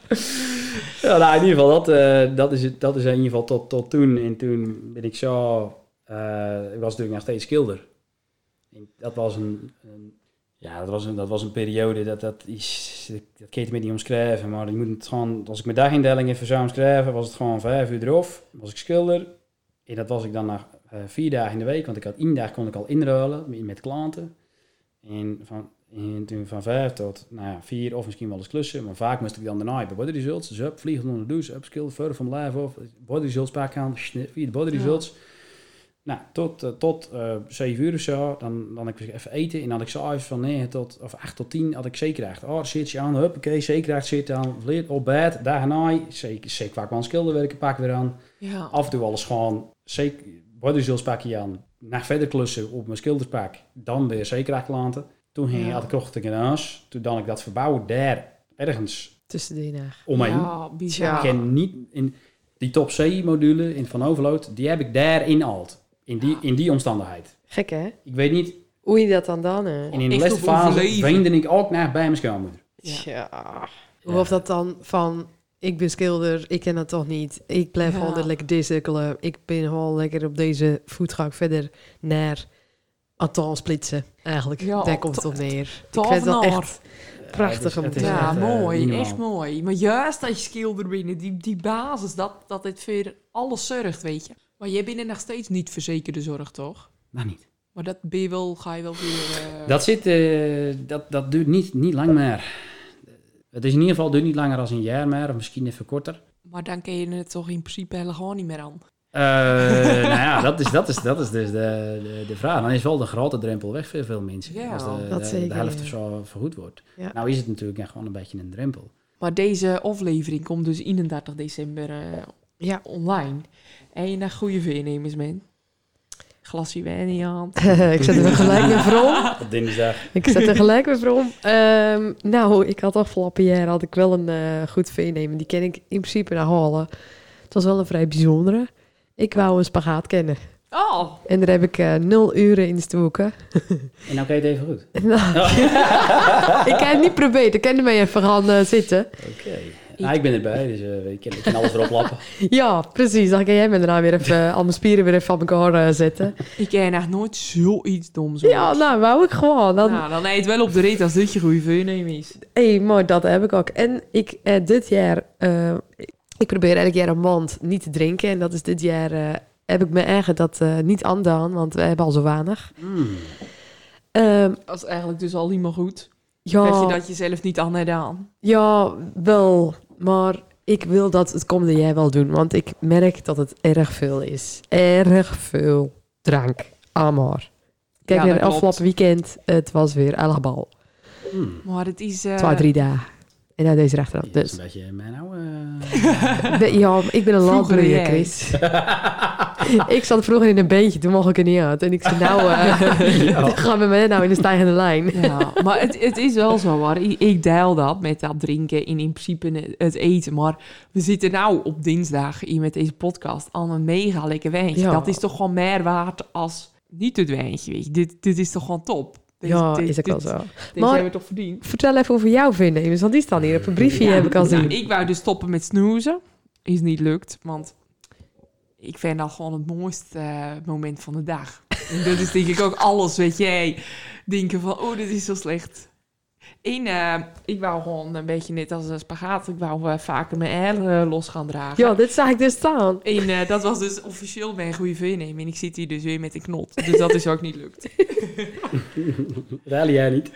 Ja, nou, in ieder geval, dat, eh, dat, is, het, dat is in ieder geval tot, tot toen. En toen ben ik zo... eh, ik was natuurlijk nog steeds schilder. Dat was een... een- ja, dat was een, dat was een periode, dat, dat is... Dat kan je niet omschrijven, maar je moet het gewoon... Als ik mijn dagindeling even zou omschrijven, was het gewoon vijf uur erop. Was ik schilder. En dat was ik dan na eh, vier dagen in de week, want ik had één dag kon ik al inruilen met, klanten. En van, en toen van vijf tot nou ja, vier of misschien wel eens klussen. Maar vaak moest ik dan daarna bij body results. Dus up, vliegen onder de douche, up, skill, verder van live of body results pakken aan, via de body Ja. Nou, tot, eh, tot eh 7 uur of zo, dan, dan had ik even eten. En dan had ik s'avonds van 9 tot, of 8 tot 10 had ik zekerheid. Oh, zit je aan, huppakee, zekerheid zit aan, vleert op bed, daar naai. Zeker, zeker wel een schilderwerken pak weer aan. Ja. Af en toe alles gewoon, zeker, body results pak je aan. Naar verder klussen op mijn schilderspak, dan weer zekerheid klanten. Toen ging Ja. had ik kocht ik een huis. Toen dan ik dat verbouwen daar ergens Tussen die dagen. omheen. Ja, bizar. Ik ken niet in die top C module in Van Overload, die heb ik daarin alt. In die, in die omstandigheid. Gek hè? Ik weet niet, Hoe je dat dan dan? hè? en in de laatste fase weende ik ook naar bij mijn schoonmoeder. Ja. Hoe of dat dan van... Ik ben schilder, ik ken dat toch niet. Ik blijf Ja. gewoon er lekker discirkelen. Ik ben gewoon lekker op deze voetgang verder naar Atan splitsen. Eigenlijk, Ja, daar komt het op neer. Ik vind het echt prachtig om Het te. Ja, eh, mooi. echt mooi. Maar juist dat je schilder binnen, die, die basis, dat, dat het voor alles zorgt, weet je. Maar jij bent nog steeds niet verzekerde zorg, toch? Nou niet. Maar dat ben je wel, ga je wel weer... eh, Dat, zit, eh, dat, dat duurt niet, niet lang meer. Het is in ieder geval duurt niet langer dan een jaar meer, of misschien even korter. Maar dan kun je het toch in principe helemaal niet meer aan. Eh, nou ja, dat is, dat is, dat is dus de, de, de vraag. Dan is wel de grote drempel weg voor veel mensen. Ja, als de, dat de, zeker, de helft ja. of zo vergoed wordt. Ja. Nou is het natuurlijk echt gewoon een beetje een drempel. Maar deze aflevering komt dus 31 december Ja. online. En je naar goede voornemens, man. Glasje wijn in je hand. <laughs> ik zet er gelijk weer voor om. Dinsdag. Ik zet er gelijk weer voor om. Ehm, nou, ik had afgelopen jaar had ik wel een eh, goed veenemen. Die ken ik in principe naar halen. Het was wel een vrij bijzondere. Ik wou een spagaat kennen. Oh, En daar heb ik eh, nul uren in gestoken. En nou kan je het even goed. <laughs> Nou, <laughs> ik heb het niet geprobeerd. Ik kan ermee even gaan eh, zitten. Oké. Nou, ik ben erbij, dus eh, ik, kan, ik kan alles erop lappen. <laughs> Ja, precies. Dan kan jij me daarna weer even eh, al mijn spieren weer even van elkaar eh, zetten. ik ken echt nooit zoiets doms. hoor. Ja, nou, wou ik gewoon. Dan, Nou, dan eet wel op de rit als dit je goede voornemen is. Hé, maar dat heb ik ook. En ik, dit jaar, eh, ik probeer elk jaar een maand niet te drinken. En dat is dit jaar, heb ik me eigen dat eh, niet aandaan, want we hebben al zo weinig. Mm. Ehm, Dat is eigenlijk dus al niet meer goed. ja, Dat je dat jezelf niet aan hebt aan. ja, wel. Maar ik wil dat het komende jaar wel doen, want ik merk dat het erg veel is. Erg veel drank. Amor. Kijk Ja, naar afgelopen weekend. Het was weer elgbal. Mm. Maar het is... eh, Twee, drie dagen. En deze rechterhand. Ja, dat is Dus. een beetje mijn oude... <laughs> Ja, ik ben een landbroeier. Chris. <laughs> ik zat vroeger in een beentje, toen mocht ik er niet uit. En ik zei, nou, eh <laughs> Ja. gaan we met nou in de stijgende lijn. Ja, maar het, het is wel zo hoor. Ik, ik deel dat met dat drinken en in principe het eten. Maar we zitten nou op dinsdag hier met deze podcast al een mega lekker wijntje. Ja. Dat is toch gewoon meer waard als niet het wijntje. Weet je. Dit, dit is toch gewoon top. Deze- Ja, dit- is ook wel zo. Deze Maar- hebben we toch verdiend. Vertel even over jouw voornemens, want die staan hier op een briefje, Ja, heb ik al nou, zien. ik wou dus stoppen met snoezen. Is niet lukt, want ik vind dat gewoon het mooiste eh, moment van de dag. En dat is denk ik ook alles, weet jij. Denken van, oh, dit is zo slecht. En eh, ik wou gewoon een beetje net als een spagaat. Ik wou eh, vaker mijn air los gaan dragen. Ja, dit zag ik dus staan. En eh, dat was dus officieel mijn goede voornemen. En ik zit hier dus weer met een knot. Dus dat is ook niet lukt. <laughs> Rally jij niet?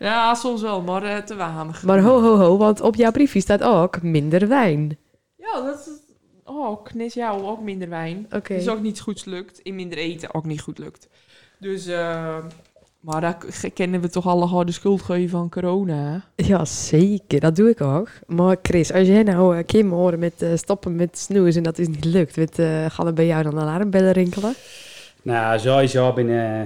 Ja, soms wel, maar eh, te weinig. Maar ho, ho, ho, want op jouw briefje staat ook minder wijn. Ja, dat is... Oh, knis jou ook minder wijn. Oké. Dus ook niet goed lukt. In minder eten ook niet goed lukt. Dus, eh, maar daar kennen we toch alle de schuld geven van corona. Ja, zeker. Dat doe ik ook. Maar Chris, als jij nou uh, Kim horen met eh, stoppen met snoezen en dat is niet lukt, wat, eh, gaan er bij jou dan alarmbellen rinkelen? Nou, sowieso ben eh,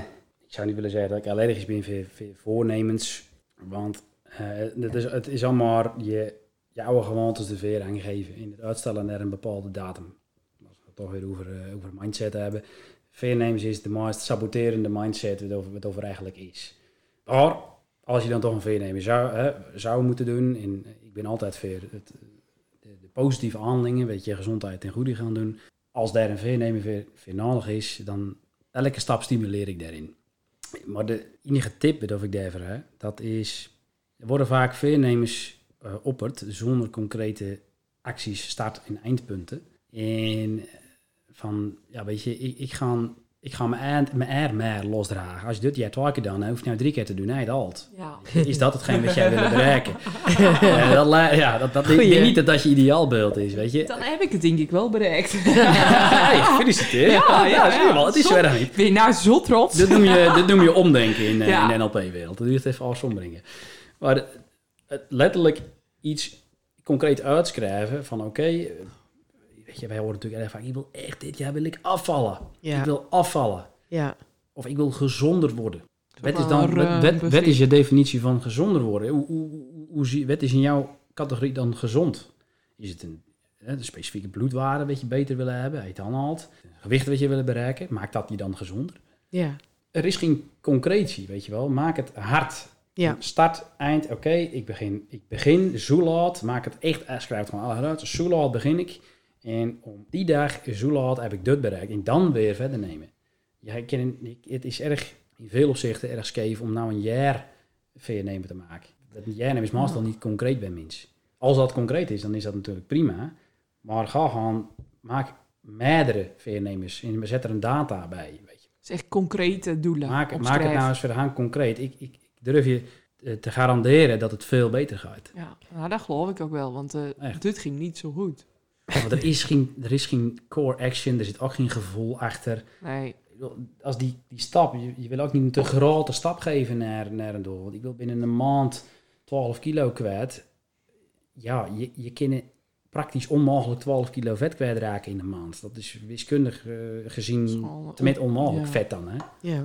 ik zou niet willen zeggen dat ik allergisch ben voor, voor voornemens. Want eh, het, is, het is allemaal je, je oude gewoontes de veer aangeven in het uitstellen naar een bepaalde datum. Als we het toch weer over, over mindset hebben. Voornemens is de meest saboterende mindset wat over, wat over eigenlijk is. Maar als je dan toch een voornemen zou, hè, zou moeten doen, en ik ben altijd voor het, de, positieve handelingen, weet je, gezondheid en goede gaan doen. Als daar een voornemen voor, nodig is, dan elke stap stimuleer ik daarin. Maar de enige tip dat ik daarvoor heb, dat is, er worden vaak eh opperd zonder concrete acties, start- en eindpunten. En van, ja weet je, ik, ik ga, ik ga mijn, eind, mijn air meer losdragen. Als je dit jaar twee keer dan, dan hoef je nou drie keer te doen, nee, dat alt. Ja. Is dat hetgeen wat jij wil bereiken? <laughs> ja, dat, ja, dat, dat Goeie. denk niet dat dat je ideaalbeeld is, weet je. Dan heb ik het denk ik wel bereikt. <laughs> Hey, gefeliciteerd. Ja, ja, zie je ja. wel, het is Zo- erg niet. Ben je nou zo trots? Dit noem je, dit noem je omdenken in, eh, Ja. in de NLP-wereld. Dat doe je het even brengen. Maar het- letterlijk iets concreet uitschrijven van oké, weet je, wij horen natuurlijk erg vaak, ik wil echt dit jaar wil ik afvallen. Ja. Ik wil afvallen. Ja. Of ik wil gezonder worden. Wat is, dan, wat, ruim wat- wat begrip. is je definitie van gezonder worden? Hoe, hoe, hoe, hoe wat is in jouw categorie dan gezond? Is het een, een specifieke bloedwaarde wat je beter willen hebben? Heet dan halt. Gewicht wat je willen bereiken? Maakt dat je dan gezonder? Ja. Er is geen concretie, weet je wel. Maak het hard. Ja. Start, eind, oké, ik begin, ik begin, zo laat, maak het echt, eh, schrijf het gewoon alle uit, begin ik. En om die dag, zo laat, heb ik dit bereikt. En dan weer verder nemen. Ja, ik ken, het is erg, in veel opzichten, erg scheef om nou een jaar nemen te maken. Dat jaar is meestal niet concreet bij mensen. Als dat concreet is, dan is dat natuurlijk prima. Maar ga gewoon, maak meerdere veernemers en zet er een data bij, weet je. Het is echt concrete doelen. Maak, maak het nou eens verder concreet. Ik, ik, ik durf je eh, te garanderen dat het veel beter gaat. Ja, nou, dat geloof ik ook wel, want Echt. dit ging niet zo goed. Want er is, geen, er is geen core action, er zit ook geen gevoel achter. Nee, Als die, die stap, je, je wil ook niet een te grote stap geven naar, naar een doel. Want ik wil binnen een maand 12 kilo kwijt. Ja, je, je kan praktisch onmogelijk 12 kilo vet kwijtraken in een maand. Dat is wiskundig eh, gezien met onmogelijk Ja. vet dan. Hè? Ja.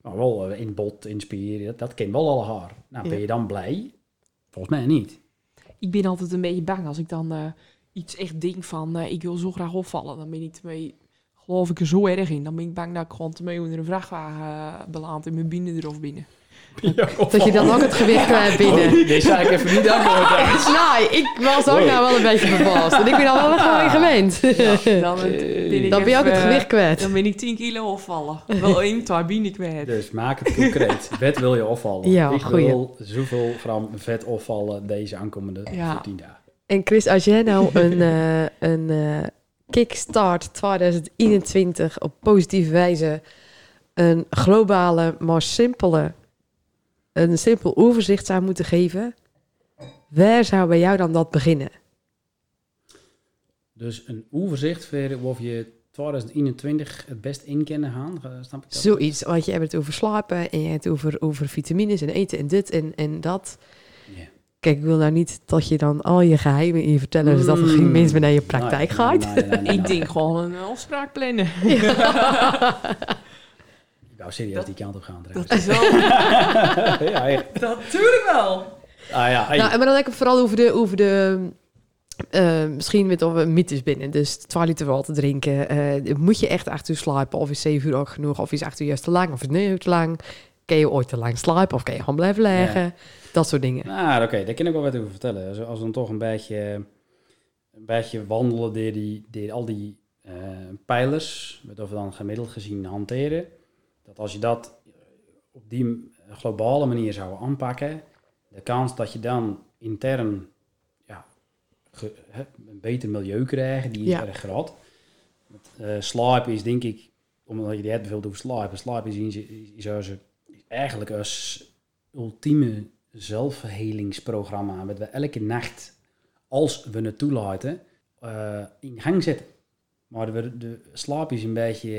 Maar wel eh, in bot, in spier, dat, dat ken wel alle haar. Nou, ben je dan blij? Volgens mij niet. ik ben altijd een beetje bang als ik dan eh, iets echt denk van eh, ik wil zo graag opvallen. Dan ben ik ermee, geloof ik er zo erg in. Dan ben ik bang dat ik gewoon te mee onder een vrachtwagen uh, beland en mijn binnen erof binnen. Dat je dan ook het gewicht kwijt binnen. Oh, deze zou ik even niet aankomen. <laughs> Nou, ik was ook nou wel een beetje verbaasd. En ik ben al wel gewoon gewend. Dan, <laughs> het- ben Dan ben je ook het gewicht kwijt. Dan ben ik 10 kilo opvallen. Wel één, twee binnen kwijt. Dus maak het concreet. <laughs> Vet wil je opvallen. Ja, ik goeie. wil zoveel gram vet opvallen deze aankomende Ja. 14 dagen. En Chris, als jij nou <laughs> een, eh, een eh, Kickstart 2021 op positieve wijze een globale, maar simpele, een simpel overzicht zou moeten geven, waar zou bij jou dan dat beginnen? Dus een overzicht voor of je 2021 het best in kunnen gaan. eh, Snap ik dat? Zoiets, want je hebt het over slapen en je hebt het over, over vitamines en eten en dit en, en dat. Ja. Kijk, ik wil nou niet dat je dan al je geheimen in je vertellen, dus dat er geen Mm. mensen meer naar je praktijk Nee, gaat. nee, nee, nee, nee. Ik denk gewoon een afspraak plannen. <laughs> Ik wou serieus Dat- die kant op gaan Dat is wel... <laughs> ja, echt. Natuurlijk wel. Ah ja. Nou, en maar dan denk ik vooral over de, over de eh, misschien met of mythes binnen. Dus 12 liter water drinken. eh, moet je echt acht uur slapen? Of is 7 uur ook genoeg? Of is 8 uur juist te lang? Of is 9 uur te lang? Kun je ooit te lang slapen? Of kun je gewoon blijven liggen? Dat soort dingen. Nou, oké, daar kan ik wel wat over vertellen. Als, als we dan toch een beetje, een beetje wandelen door, die, door al die eh, pijlers, wat we dan gemiddeld gezien hanteren, dat als je dat op die globale manier zou aanpakken, de kans dat je dan intern ja, ge- een beter milieu krijgt, die is Ja. erg groot. Eh, slaap is denk ik, omdat je het bijvoorbeeld over slaap, slaap is, is, is eigenlijk als ultieme zelfhelingsprogramma, wat we elke nacht, als we het toelaten, eh, in gang zetten. Maar de, de slaap is een beetje,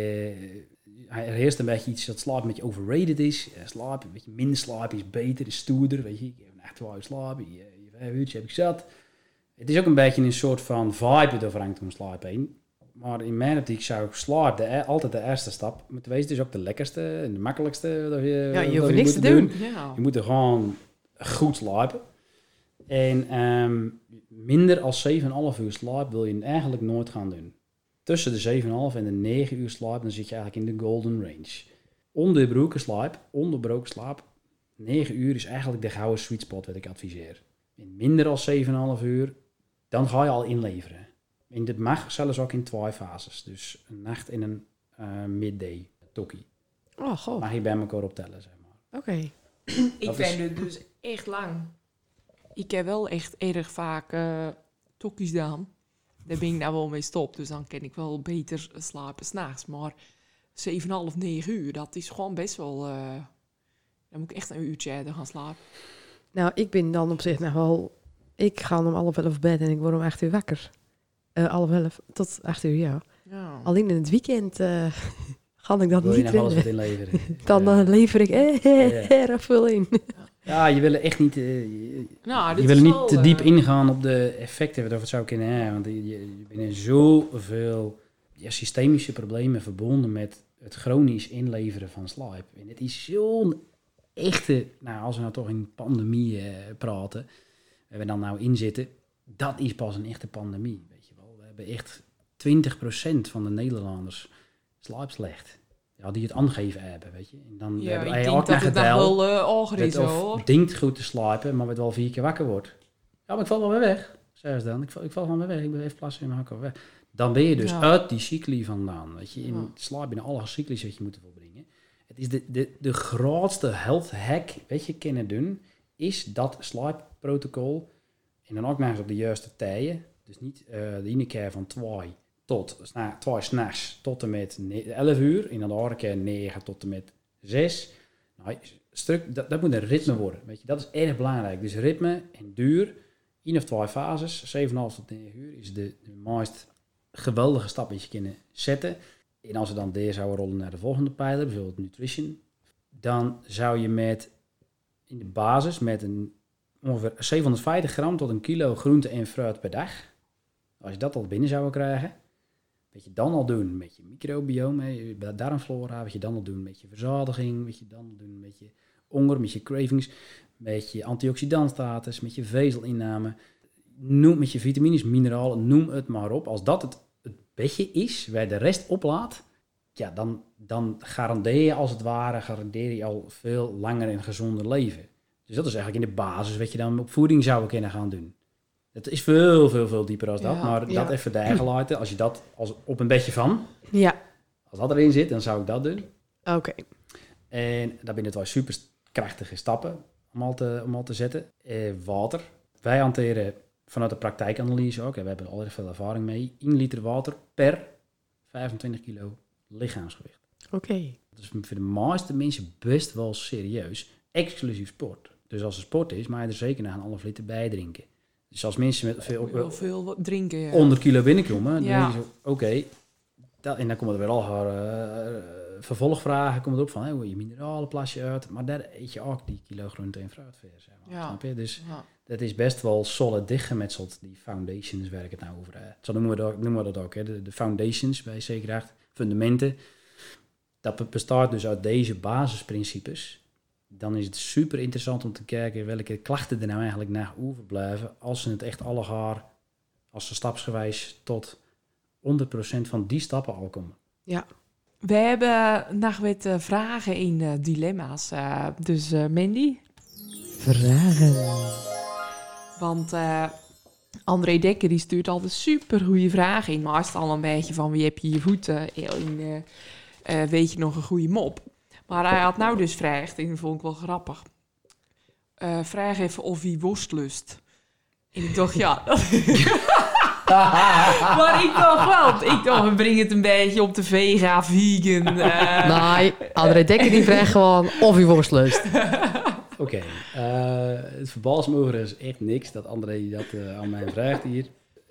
eh, er heerst een beetje iets dat slaap een beetje overrated is. Eh, slaap, een beetje minder slaap is beter, is stoerder, weet je. Ik heb een echt wel slapen, je, je vijf uurtjes heb ik zat. Het is ook een beetje een soort van vibe dat overhangt om slaap heen. Maar in mijn optiek zou slaap de, e- altijd de eerste stap moeten wezen. Het is ook de lekkerste en de makkelijkste. Dat je, Ja, je hoeft niks te doen. Ja. je moet er gewoon goed slapen. En ehm, minder als 7,5 uur slaap wil je eigenlijk nooit gaan doen. Tussen de 7,5 en de 9 uur slaap, dan zit je eigenlijk in de golden range. Onderbroken slaap, onderbroken slaap, 9 uur is eigenlijk de gouden sweet spot wat ik adviseer. In minder dan 7,5 uur, dan ga je al inleveren. En dit mag zelfs ook in twee fases. Dus een nacht en een eh, midday tokkie. Oh, goh. Mag je bij elkaar optellen, zeg maar. Oké. Ik Dat vind het dus echt lang. Ik heb wel echt erg vaak eh tokkies gedaan. Daar ben ik nou wel mee stop. Dus dan kan ik wel beter slapen s'nachts. Maar 7,5, 9 uur, dat is gewoon best wel... eh, dan moet ik echt een uurtje eerder gaan slapen. Nou, ik ben dan op zich nog wel... Ik ga om half elf bed en ik word om acht uur wakker. Eh half elf tot acht uur, ja. Ja. Alleen in het weekend eh <laughs> ga ik dat Wil je niet wat inleveren? <laughs> Dan Ja. lever ik eh, Ja. <laughs> erg veel in. Ja, je wil echt niet, je, Nou, je wil niet wel, te diep eh, ingaan op de effecten wat het zou kunnen hebben. Want je, je, je bent in zoveel ja, systemische problemen verbonden met het chronisch inleveren van slaap. En het is zo'n echte, nou als we nou toch in pandemie eh, praten, waar we dan nou in zitten, dat is pas een echte pandemie, weet je wel. We hebben echt 20% van de Nederlanders slaapt slecht. Ja, die het aangeven hebben, weet je. En dan Ja, hebben wij denk ook het dan wel uh, hoor. denkt goed te slapen, maar wat wel vier keer wakker wordt. Ja, maar ik val wel weer weg, zei ze dan. Ik val, ik val gewoon weer weg, ik ben even plassen en dan ga ik weer weg. Dan ben je dus Ja. uit die cycli vandaan, weet je. In Ja. slaap binnen alle cycli's wat je moet volbrengen. Het is de, de, de grootste health hack, weet je, kunnen doen, is dat slaapprotocol. En dan ook nog eens op de juiste tijden. Dus niet eh, de ene keer van 2 tot, 2 s'nachts tot en met ne- 11 uur. Dan de andere keer 9 tot en met 6. Nou, stuk, dat, moet een ritme worden. Weet je, dat is erg belangrijk. Dus ritme en duur, één of twee fases, 7,5 tot 9 uur, is de, de meest geweldige stap die je kunnen zetten. En als we dan deze zouden rollen naar de volgende pijler, bijvoorbeeld nutrition, dan zou je met in de basis met een ongeveer 750 gram tot een kilo groente en fruit per dag. Als je dat al binnen zou krijgen, wat je dan al doen met je microbiome, je darmflora, wat je dan al doen met je verzadiging, wat je dan al doen met je honger, met je cravings, met je antioxidantstatus, met je vezelinname, noem met je vitamines, mineralen, noem het maar op. Als dat het, het bedje is waar de rest oplaat, ja, dan, dan garandeer je als het ware, garandeer je al veel langer en gezonder leven. Dus dat is eigenlijk in de basis wat je dan op voeding zou kunnen gaan doen. Het is veel, veel, veel dieper als dat. Ja, maar ja. dat even daar laten. Als je dat als op een bedje van, Ja, als dat erin zit, dan zou ik dat doen. oké. En daar binnen twee super krachtige stappen om al te, om al te zetten. Eh, water. Wij hanteren vanuit de praktijkanalyse ook, en we hebben er al erg veel ervaring mee, 1 liter water per 25 kilo lichaamsgewicht. Oké. Dat is voor de meeste mensen best wel serieus, exclusief sport. Dus als er sport is, mag je er zeker nog een half liter bij drinken. Dus als mensen met veel, Heel veel drinken, ja. 100 kilo binnenkomen, dan Ja. denk je oké. en dan komen er weer al haar, eh, vervolgvragen komen erop van, hey, hoe je mineralenplasje uit. Maar daar eet je ook die kilo groente en fruit zeg maar. Ja. Snap je? Dus dat is best wel solid dichtgemetseld, die foundations ik het nou over heb. Zo noemen we dat, noemen we dat ook, hè? De, de foundations bij zekerheid, fundamenten. Dat be- bestaat dus uit deze basisprincipes. Dan is het super interessant om te kijken welke klachten er nou eigenlijk naar overblijven als ze het echt allegaar, als ze stapsgewijs tot 100% van die stappen al komen. We hebben nog wat eh, vragen in eh, dilemma's. eh, dus eh, Mandy, Vragen. want eh, André Dekker die stuurt altijd super goede vragen in. Maar is het al een beetje van wie heb je je voeten in, eh, eh, weet je nog een goede mop. Maar hij had nou dus vraagd, en dat vond ik wel grappig. Eh, vraag even of hij worstlust. En ik dacht, ja, <laughs> maar ik dacht wel, ik dacht, we brengen het een beetje op de vega, vegan. eh, Nee, André Dekker die vraagt gewoon of hij worstlust. <laughs> Oké, eh, het verbaast me overigens echt niks dat André dat aan mij vraagt hier.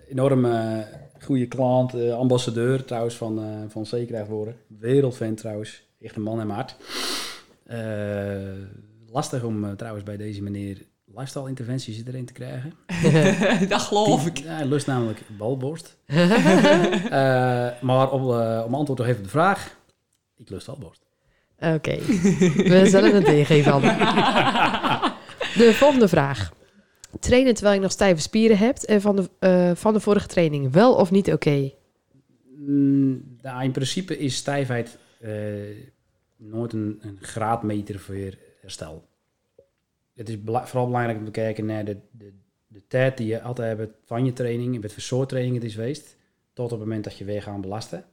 Enorm eh, goede klant, eh, ambassadeur trouwens van, eh van Zekerheid worden. Wereldfan trouwens, echt een man en maart. Eh, lastig om eh, trouwens bij deze meneer lifestyle interventies erin te krijgen. <laughs> dat geloof ik. Hij lust namelijk balborst. <laughs> Eh, maar om, eh, om antwoord te geven op de vraag, ik lust balborst. Oké, we zullen het ingeven. Anne. <laughs> De volgende vraag. Trainen terwijl je nog stijve spieren hebt en van de, eh, van de vorige training wel of niet oké? Mm, nou, in principe is stijfheid eh, nooit een, graadmeter voor je herstel. Het is vooral belangrijk om te kijken naar de, de, de tijd die je altijd hebt van je training, met voor soort training het is geweest, tot op het moment dat je weer gaat belasten.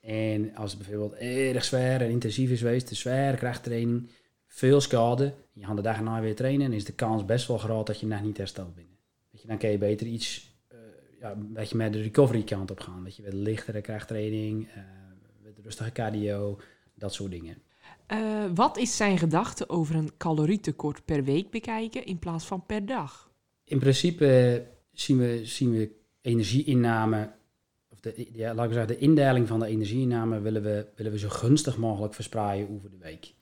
En als het bijvoorbeeld erg zwaar en intensief is geweest, de zware krachttraining, veel schade, je gaat de dag erna weer trainen, dan is de kans best wel groot dat je nog niet hersteld bent. Je, dan kan je beter iets eh, ja, een beetje met de recovery kant op gaan. Dat je met lichtere krachttraining, eh met rustige cardio, dat soort dingen. Eh, wat is zijn gedachte over een calorietekort per week bekijken in plaats van per dag? In principe eh, zien we, zien we energieinname, of de, ja, laat ik zeggen, de indeling van de energieinname willen we, willen we zo gunstig mogelijk verspreiden over de week.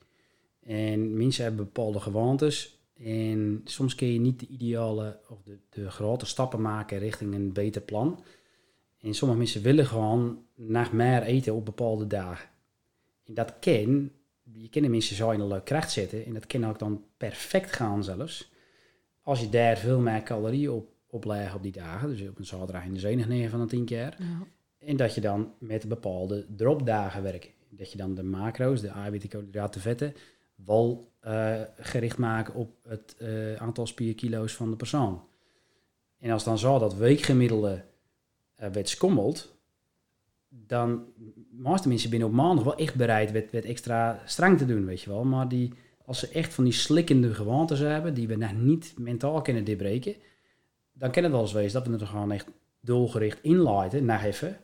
En mensen hebben bepaalde gewoontes en soms kun je niet de ideale of de, de grote stappen maken richting een beter plan. En sommige mensen willen gewoon nog meer eten op bepaalde dagen. En dat je kan de mensen zo in een leuk kracht zetten en dat kan ook dan perfect gaan zelfs als je daar veel meer calorieën op, op legt op die dagen, dus op een zaterdag in de zenig 9 van de 10 keer, en dat je dan met bepaalde dropdagen werkt. Dat je dan de macro's, de eiwitten, koolhydraten, vetten, wel eh, gericht maken op het eh, aantal spierkilo's van de persoon. En als dan zo dat weekgemiddelde eh werd schommeld, dan meeste mensen binnen op maandag wel echt bereid werd, werd extra streng te doen, weet je wel. Maar die, als ze echt van die slikkende gewoontes hebben, die we nog niet mentaal kunnen doorbreken, dan kan het wel eens wezen dat we er gewoon echt doelgericht inleiden, naar even.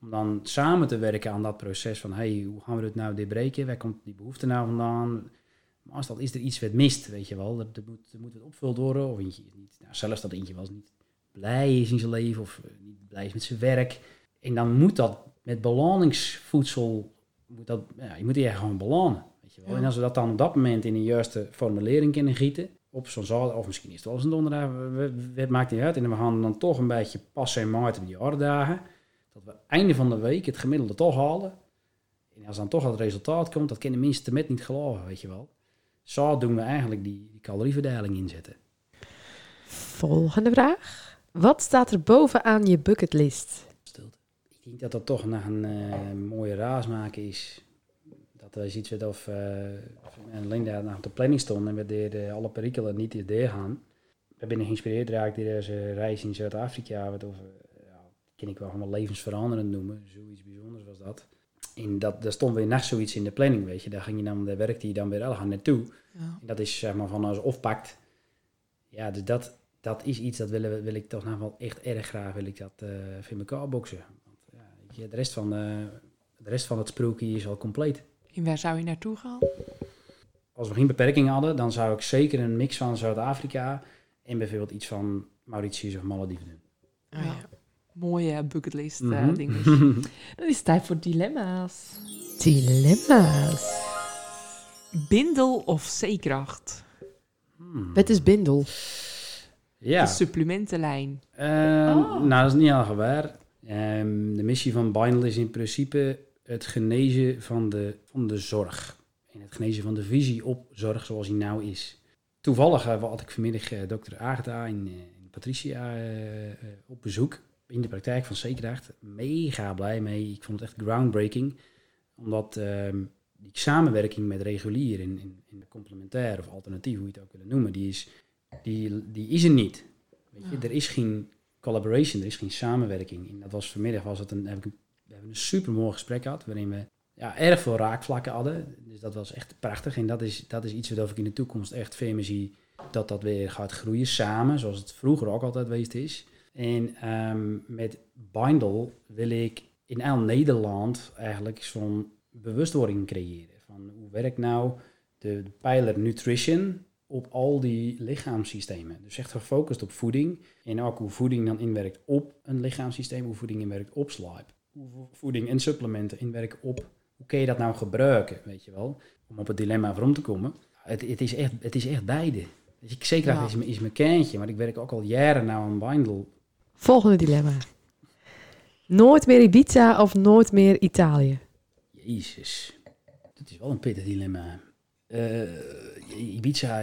Om dan samen te werken aan dat proces van, hey, hoe gaan we dit nou doorbreken? Waar komt die behoefte nou vandaan? Dat is er iets wat mist, weet je wel, dat, moet, het opgevuld worden. Of eentje niet, nou, zelfs dat eentje was niet blij is in zijn leven of eh, niet blij is met zijn werk. En dan moet dat met beloningsvoedsel, moet dat, ja, je moet die echt gewoon belonen. Weet je wel. Ja. En als we dat dan op dat moment in een juiste formulering kunnen gieten, op zo'n of misschien is het wel eens een donderdag, het maakt niet uit. En we gaan dan toch een beetje passen en maart op die dagen, dat we einde van de week het gemiddelde toch halen. En als dan toch het resultaat komt, dat kunnen mensen met niet geloven, weet je wel. Zo doen we eigenlijk die, die calorieverdeling inzetten. Volgende vraag. Wat staat er bovenaan je bucketlist? Ik denk dat dat toch nog een eh, mooie raas maken is. Dat er iets werd of, uh, alleen daar nog op de planning stond en we deden alle perikelen niet in deur gaan. We zijn geïnspireerd raakt door deze reis in Zuid-Afrika, wat over, ja, kan ik wel gewoon levensveranderend noemen. Zoiets bijzonders was dat. En dat, daar stond weer nog zoiets in de planning, weet je. Daar ging je dan, daar werkte je dan weer al gaan naartoe. Ja. En dat is zeg maar van als oppakt. Ja, dus dat, dat is iets dat willen, wil ik toch nog wel echt erg graag wil ik dat eh voor elkaar boksen. Je, de, rest van, eh, de rest van het sprookje is al compleet. En waar zou je naartoe gaan? Als we geen beperking hadden, dan zou ik zeker een mix van Zuid-Afrika en bijvoorbeeld iets van Mauritius of Malediven doen. Ja. Mooie bucketlist eh, Mhm. dingen. <laughs> Dan is het tijd voor dilemma's. Dilemma's. Bindel of zeekracht? Hmm. Wat is bindel? Ja. De supplementenlijn. Ehm, Oh. Nou, dat is niet al waar. Ehm, de missie van Bindel is in principe het genezen van de, van de zorg. En het genezen van de visie op zorg zoals die nou is. Toevallig eh, had ik vanmiddag eh, dokter Agatha en, eh, en Patricia op bezoek in de praktijk van Zeekracht. Mega blij mee. Ik vond het echt groundbreaking. Omdat ehm, die samenwerking met regulier en, en, en de complementair of alternatief, hoe je het ook willen noemen, die is, die, die is er niet. Weet je, Ja. er is geen collaboration, er is geen samenwerking. En dat was vanmiddag was het een, heb ik we hebben een super mooi gesprek gehad, waarin we ja, erg veel raakvlakken hadden. Dus dat was echt prachtig. En dat is, dat is iets wat ik in de toekomst echt veel meer zie, dat dat weer gaat groeien samen, zoals het vroeger ook altijd geweest is. En ehm, met Bindel wil ik in heel Nederland eigenlijk zo'n bewustwording creëren. Van hoe werkt nou de pijler nutrition op al die lichaamssystemen. Dus echt gefocust op voeding. En ook hoe voeding dan inwerkt op een lichaamssysteem. Hoe voeding inwerkt op slaap. Hoe vo- voeding en supplementen inwerken op... Hoe kun je dat nou gebruiken, weet je wel? Om op het dilemma waarom te komen. Het, het, is, echt, het is echt beide. Dus ik zeker Ja. is, mijn- is mijn kentje. Maar ik werk ook al jaren nou aan Bindel. Volgende dilemma. Nooit meer Ibiza of nooit meer Italië? Jezus. Dat is wel een pittig dilemma. Eh, Ibiza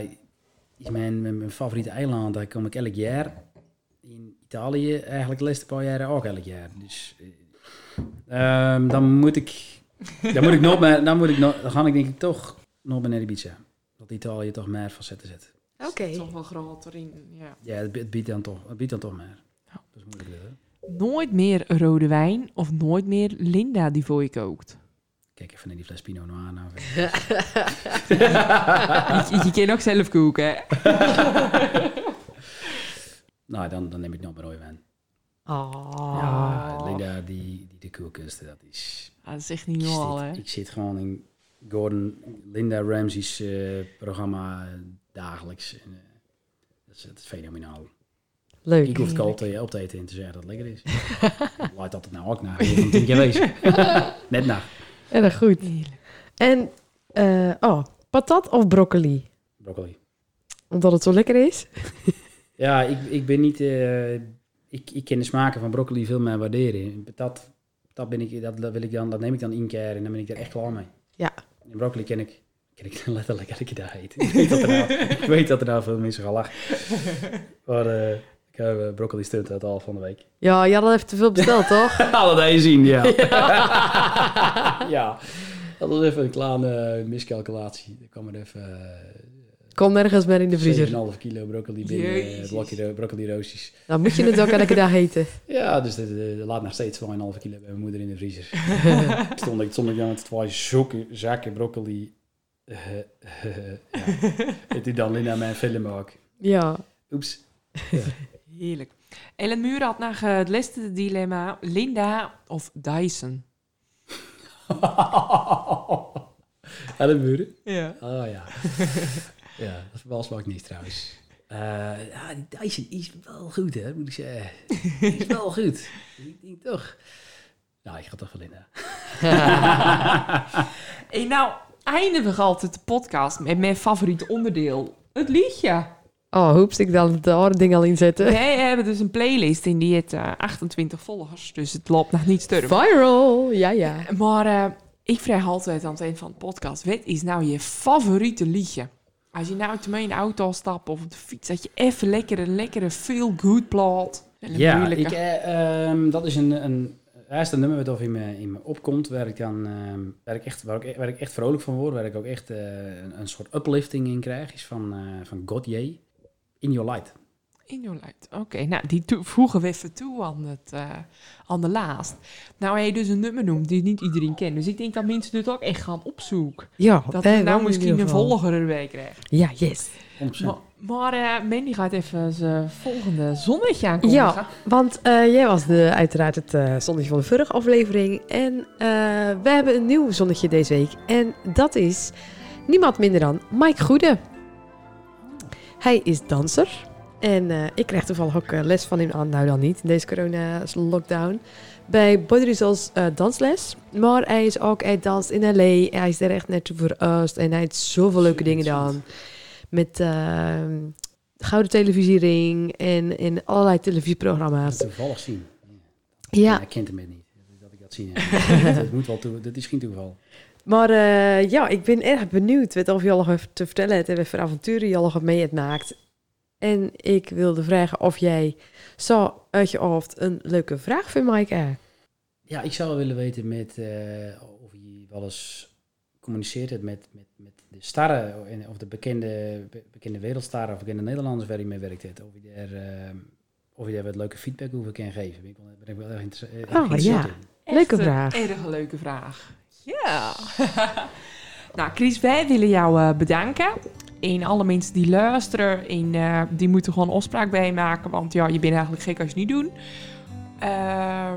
is mijn, mijn, mijn favoriete eiland. Daar kom ik elk jaar. In Italië eigenlijk de laatste paar jaren ook elk jaar. Dus eh, ehm, dan moet ik... <laughs> Dan moet ik nog meer... Dan, moet ik nog, dan ga ik denk ik toch nog meer naar Ibiza. Dat Italië toch meer facetten zet. Oké. Toch wel groter in, ja. Ja, het, het biedt dan toch, het biedt dan toch meer. Ja. Dat is moeilijk. Hè? Nooit meer rode wijn of nooit meer Linda die voor je kookt. Kijk even naar die fles Pinot Noir. Nou. <laughs> je, je kan ook zelf koken, hè? <laughs> nou, dan, dan neem ik nog maar rode wijn. Oh. Ja, Linda, die, die de koelkunsten, dat is... Ah, dat is echt niet Ik normaal, zit, hè? ik zit gewoon in Gordon, Linda Ramsey's eh, programma eh, dagelijks. En, eh, dat, is, dat is fenomenaal. Leuk. Ik hoef het altijd op te eten en te zeggen dat het lekker is. <laughs> Laat dat het nou ook naar. Je moet tien keer. Net na. Erg goed. Heerlijk. En, eh, oh, patat of broccoli? Broccoli. Omdat het zo lekker is? <laughs> Ja, ik, ik ben niet... eh, ik, ik ken de smaken van broccoli veel meer waarderen. Dat, dat, ben ik, dat, dat wil ik dan, dat neem ik dan één keer en dan ben ik er echt klaar mee. Ja. En broccoli ken ik, ken ik <laughs> letterlijk elke dag eten. Ik weet dat er nou, ik weet dat er nou veel mensen gaan lachen. Maar eh, ik heb eh, broccoli stunt uit al van de week. Ja, je had al even te veel besteld, toch? Alle <laughs> dat je zien, ja. <laughs> <laughs> ja. Dat was even een kleine eh, miscalculatie. Er kwam er even eh, Kom nergens meer in de vriezer. 7,5 kilo broccoli binnen, Jezus. blokje ro- broccoli roosjes. Dan moet je het ook elke dag eten. Ja, dus er laat nog steeds 2,5 kilo bij mijn moeder in de vriezer. Ik stond, ik stond ik dan met twee zokken, zakken broccoli. eh, eh, ja. En toen dan Linda mijn film ook. Ja. Oeps. Heerlijk. Ellen Muur had nog eh, het laatste dilemma. Linda of Dyson? <laughs> Ellen Muren? Ja. Oh ja. <laughs> ja, dat verbaast me ook niet trouwens. Eh, ja, die Dyson is wel goed, hè, moet ik zeggen. Die is wel goed. Ik denk toch. Nou, ik ga toch wel in. hè. <laughs> En nou eindigen we altijd de podcast met mijn favoriete onderdeel. Het liedje. Oh, hoeps, ik dan het andere ding al inzetten. Wij hebben dus een playlist in die het eh, 28 volgers. Dus het loopt nog niet sturm. Viral, ja, ja. Maar eh, ik vraag altijd aan het eind van de podcast: wat is nou je favoriete liedje? Als je nou te mee in de auto stapt of op de fiets, dat je even lekker een lekkere feel good plaat. Ja, ik, eh, ehm, dat is een, een eerste nummer wat of in me, in me opkomt, waar ik dan ehm, waar ik echt, waar ik, waar ik echt vrolijk van word, waar ik ook echt eh, een, een soort uplifting in krijg, is van, eh van Godje, In Your Light. In your light. Oké, nou die voegen we even toe aan, het, eh, aan de laatst. Nou, hij dus een nummer noemt die niet iedereen kent. Dus ik denk dat mensen het ook echt gaan opzoeken. Ja, Dat we nou misschien een volger erbij krijgen. Ja, yes. 100%. Maar, maar eh, Mandy gaat even zijn volgende zonnetje aankondigen. Ja, want eh, jij was de, uiteraard het zonnetje van de vorige aflevering. En eh, we hebben een nieuw zonnetje deze week. En dat is niemand minder dan Mike Goede. Hij is danser. En eh, ik krijg toevallig ook eh, les van hem aan. Nou dan niet, in deze corona-lockdown. Bij Body Results eh, dansles. Maar hij is ook, hij danst in L.A. Hij is er echt net voor verhuisd. En hij heeft zoveel leuke dingen gedaan. Met, eh, Gouden Televisiering en, en allerlei televisieprogramma's. Toevallig zien. Ja, ik kent hem niet. Dat ik dat zie. Ja. <laughs> dat, moet wel toe, dat is geen toeval. Maar eh, ja, ik ben erg benieuwd wat of je al even te vertellen hebt en wat voor avonturen je al nog mee hebt maakt. En ik wilde vragen of jij zo uit je hoofd een leuke vraag voor Maaike. Ja, ik zou wel willen weten met, eh, of je wel eens communiceert het met, met, met de starren en- of de bekende, be- bekende wereldsterren of bekende Nederlanders waar je mee werkt hebt. Of je daar, eh, of je daar wat leuke feedback over kan geven. Ben ik wel, ben ik wel erg erg Oh, ja. in. Leuke Echt een vraag. Erg leuke vraag. Ja. <laughs> nou, Chris, wij willen jou eh, bedanken. En alle mensen die luisteren, en, eh, die moeten gewoon afspraak bij je maken. Want ja, je bent eigenlijk gek als je het niet doet. Eh,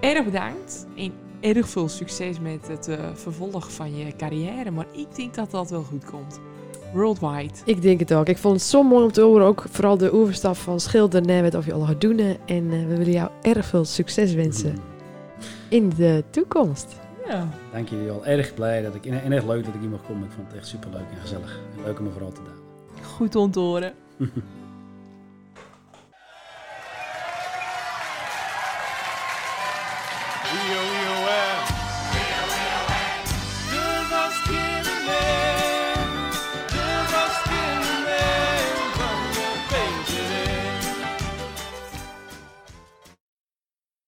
erg bedankt. En erg veel succes met het eh, vervolg van je carrière. Maar ik denk dat dat wel goed komt. Worldwide. Ik denk het ook. Ik vond het zo mooi om te horen. Ook vooral de overstap van schilder naar wat of je al gaat doen. En eh, we willen jou erg veel succes wensen in de toekomst. Ja. Dank jullie wel. Erg blij dat ik, en erg leuk dat ik hier mag komen. Ik vond het echt super leuk en gezellig. En leuk om er vooral te doen. Goed om te horen. <laughs>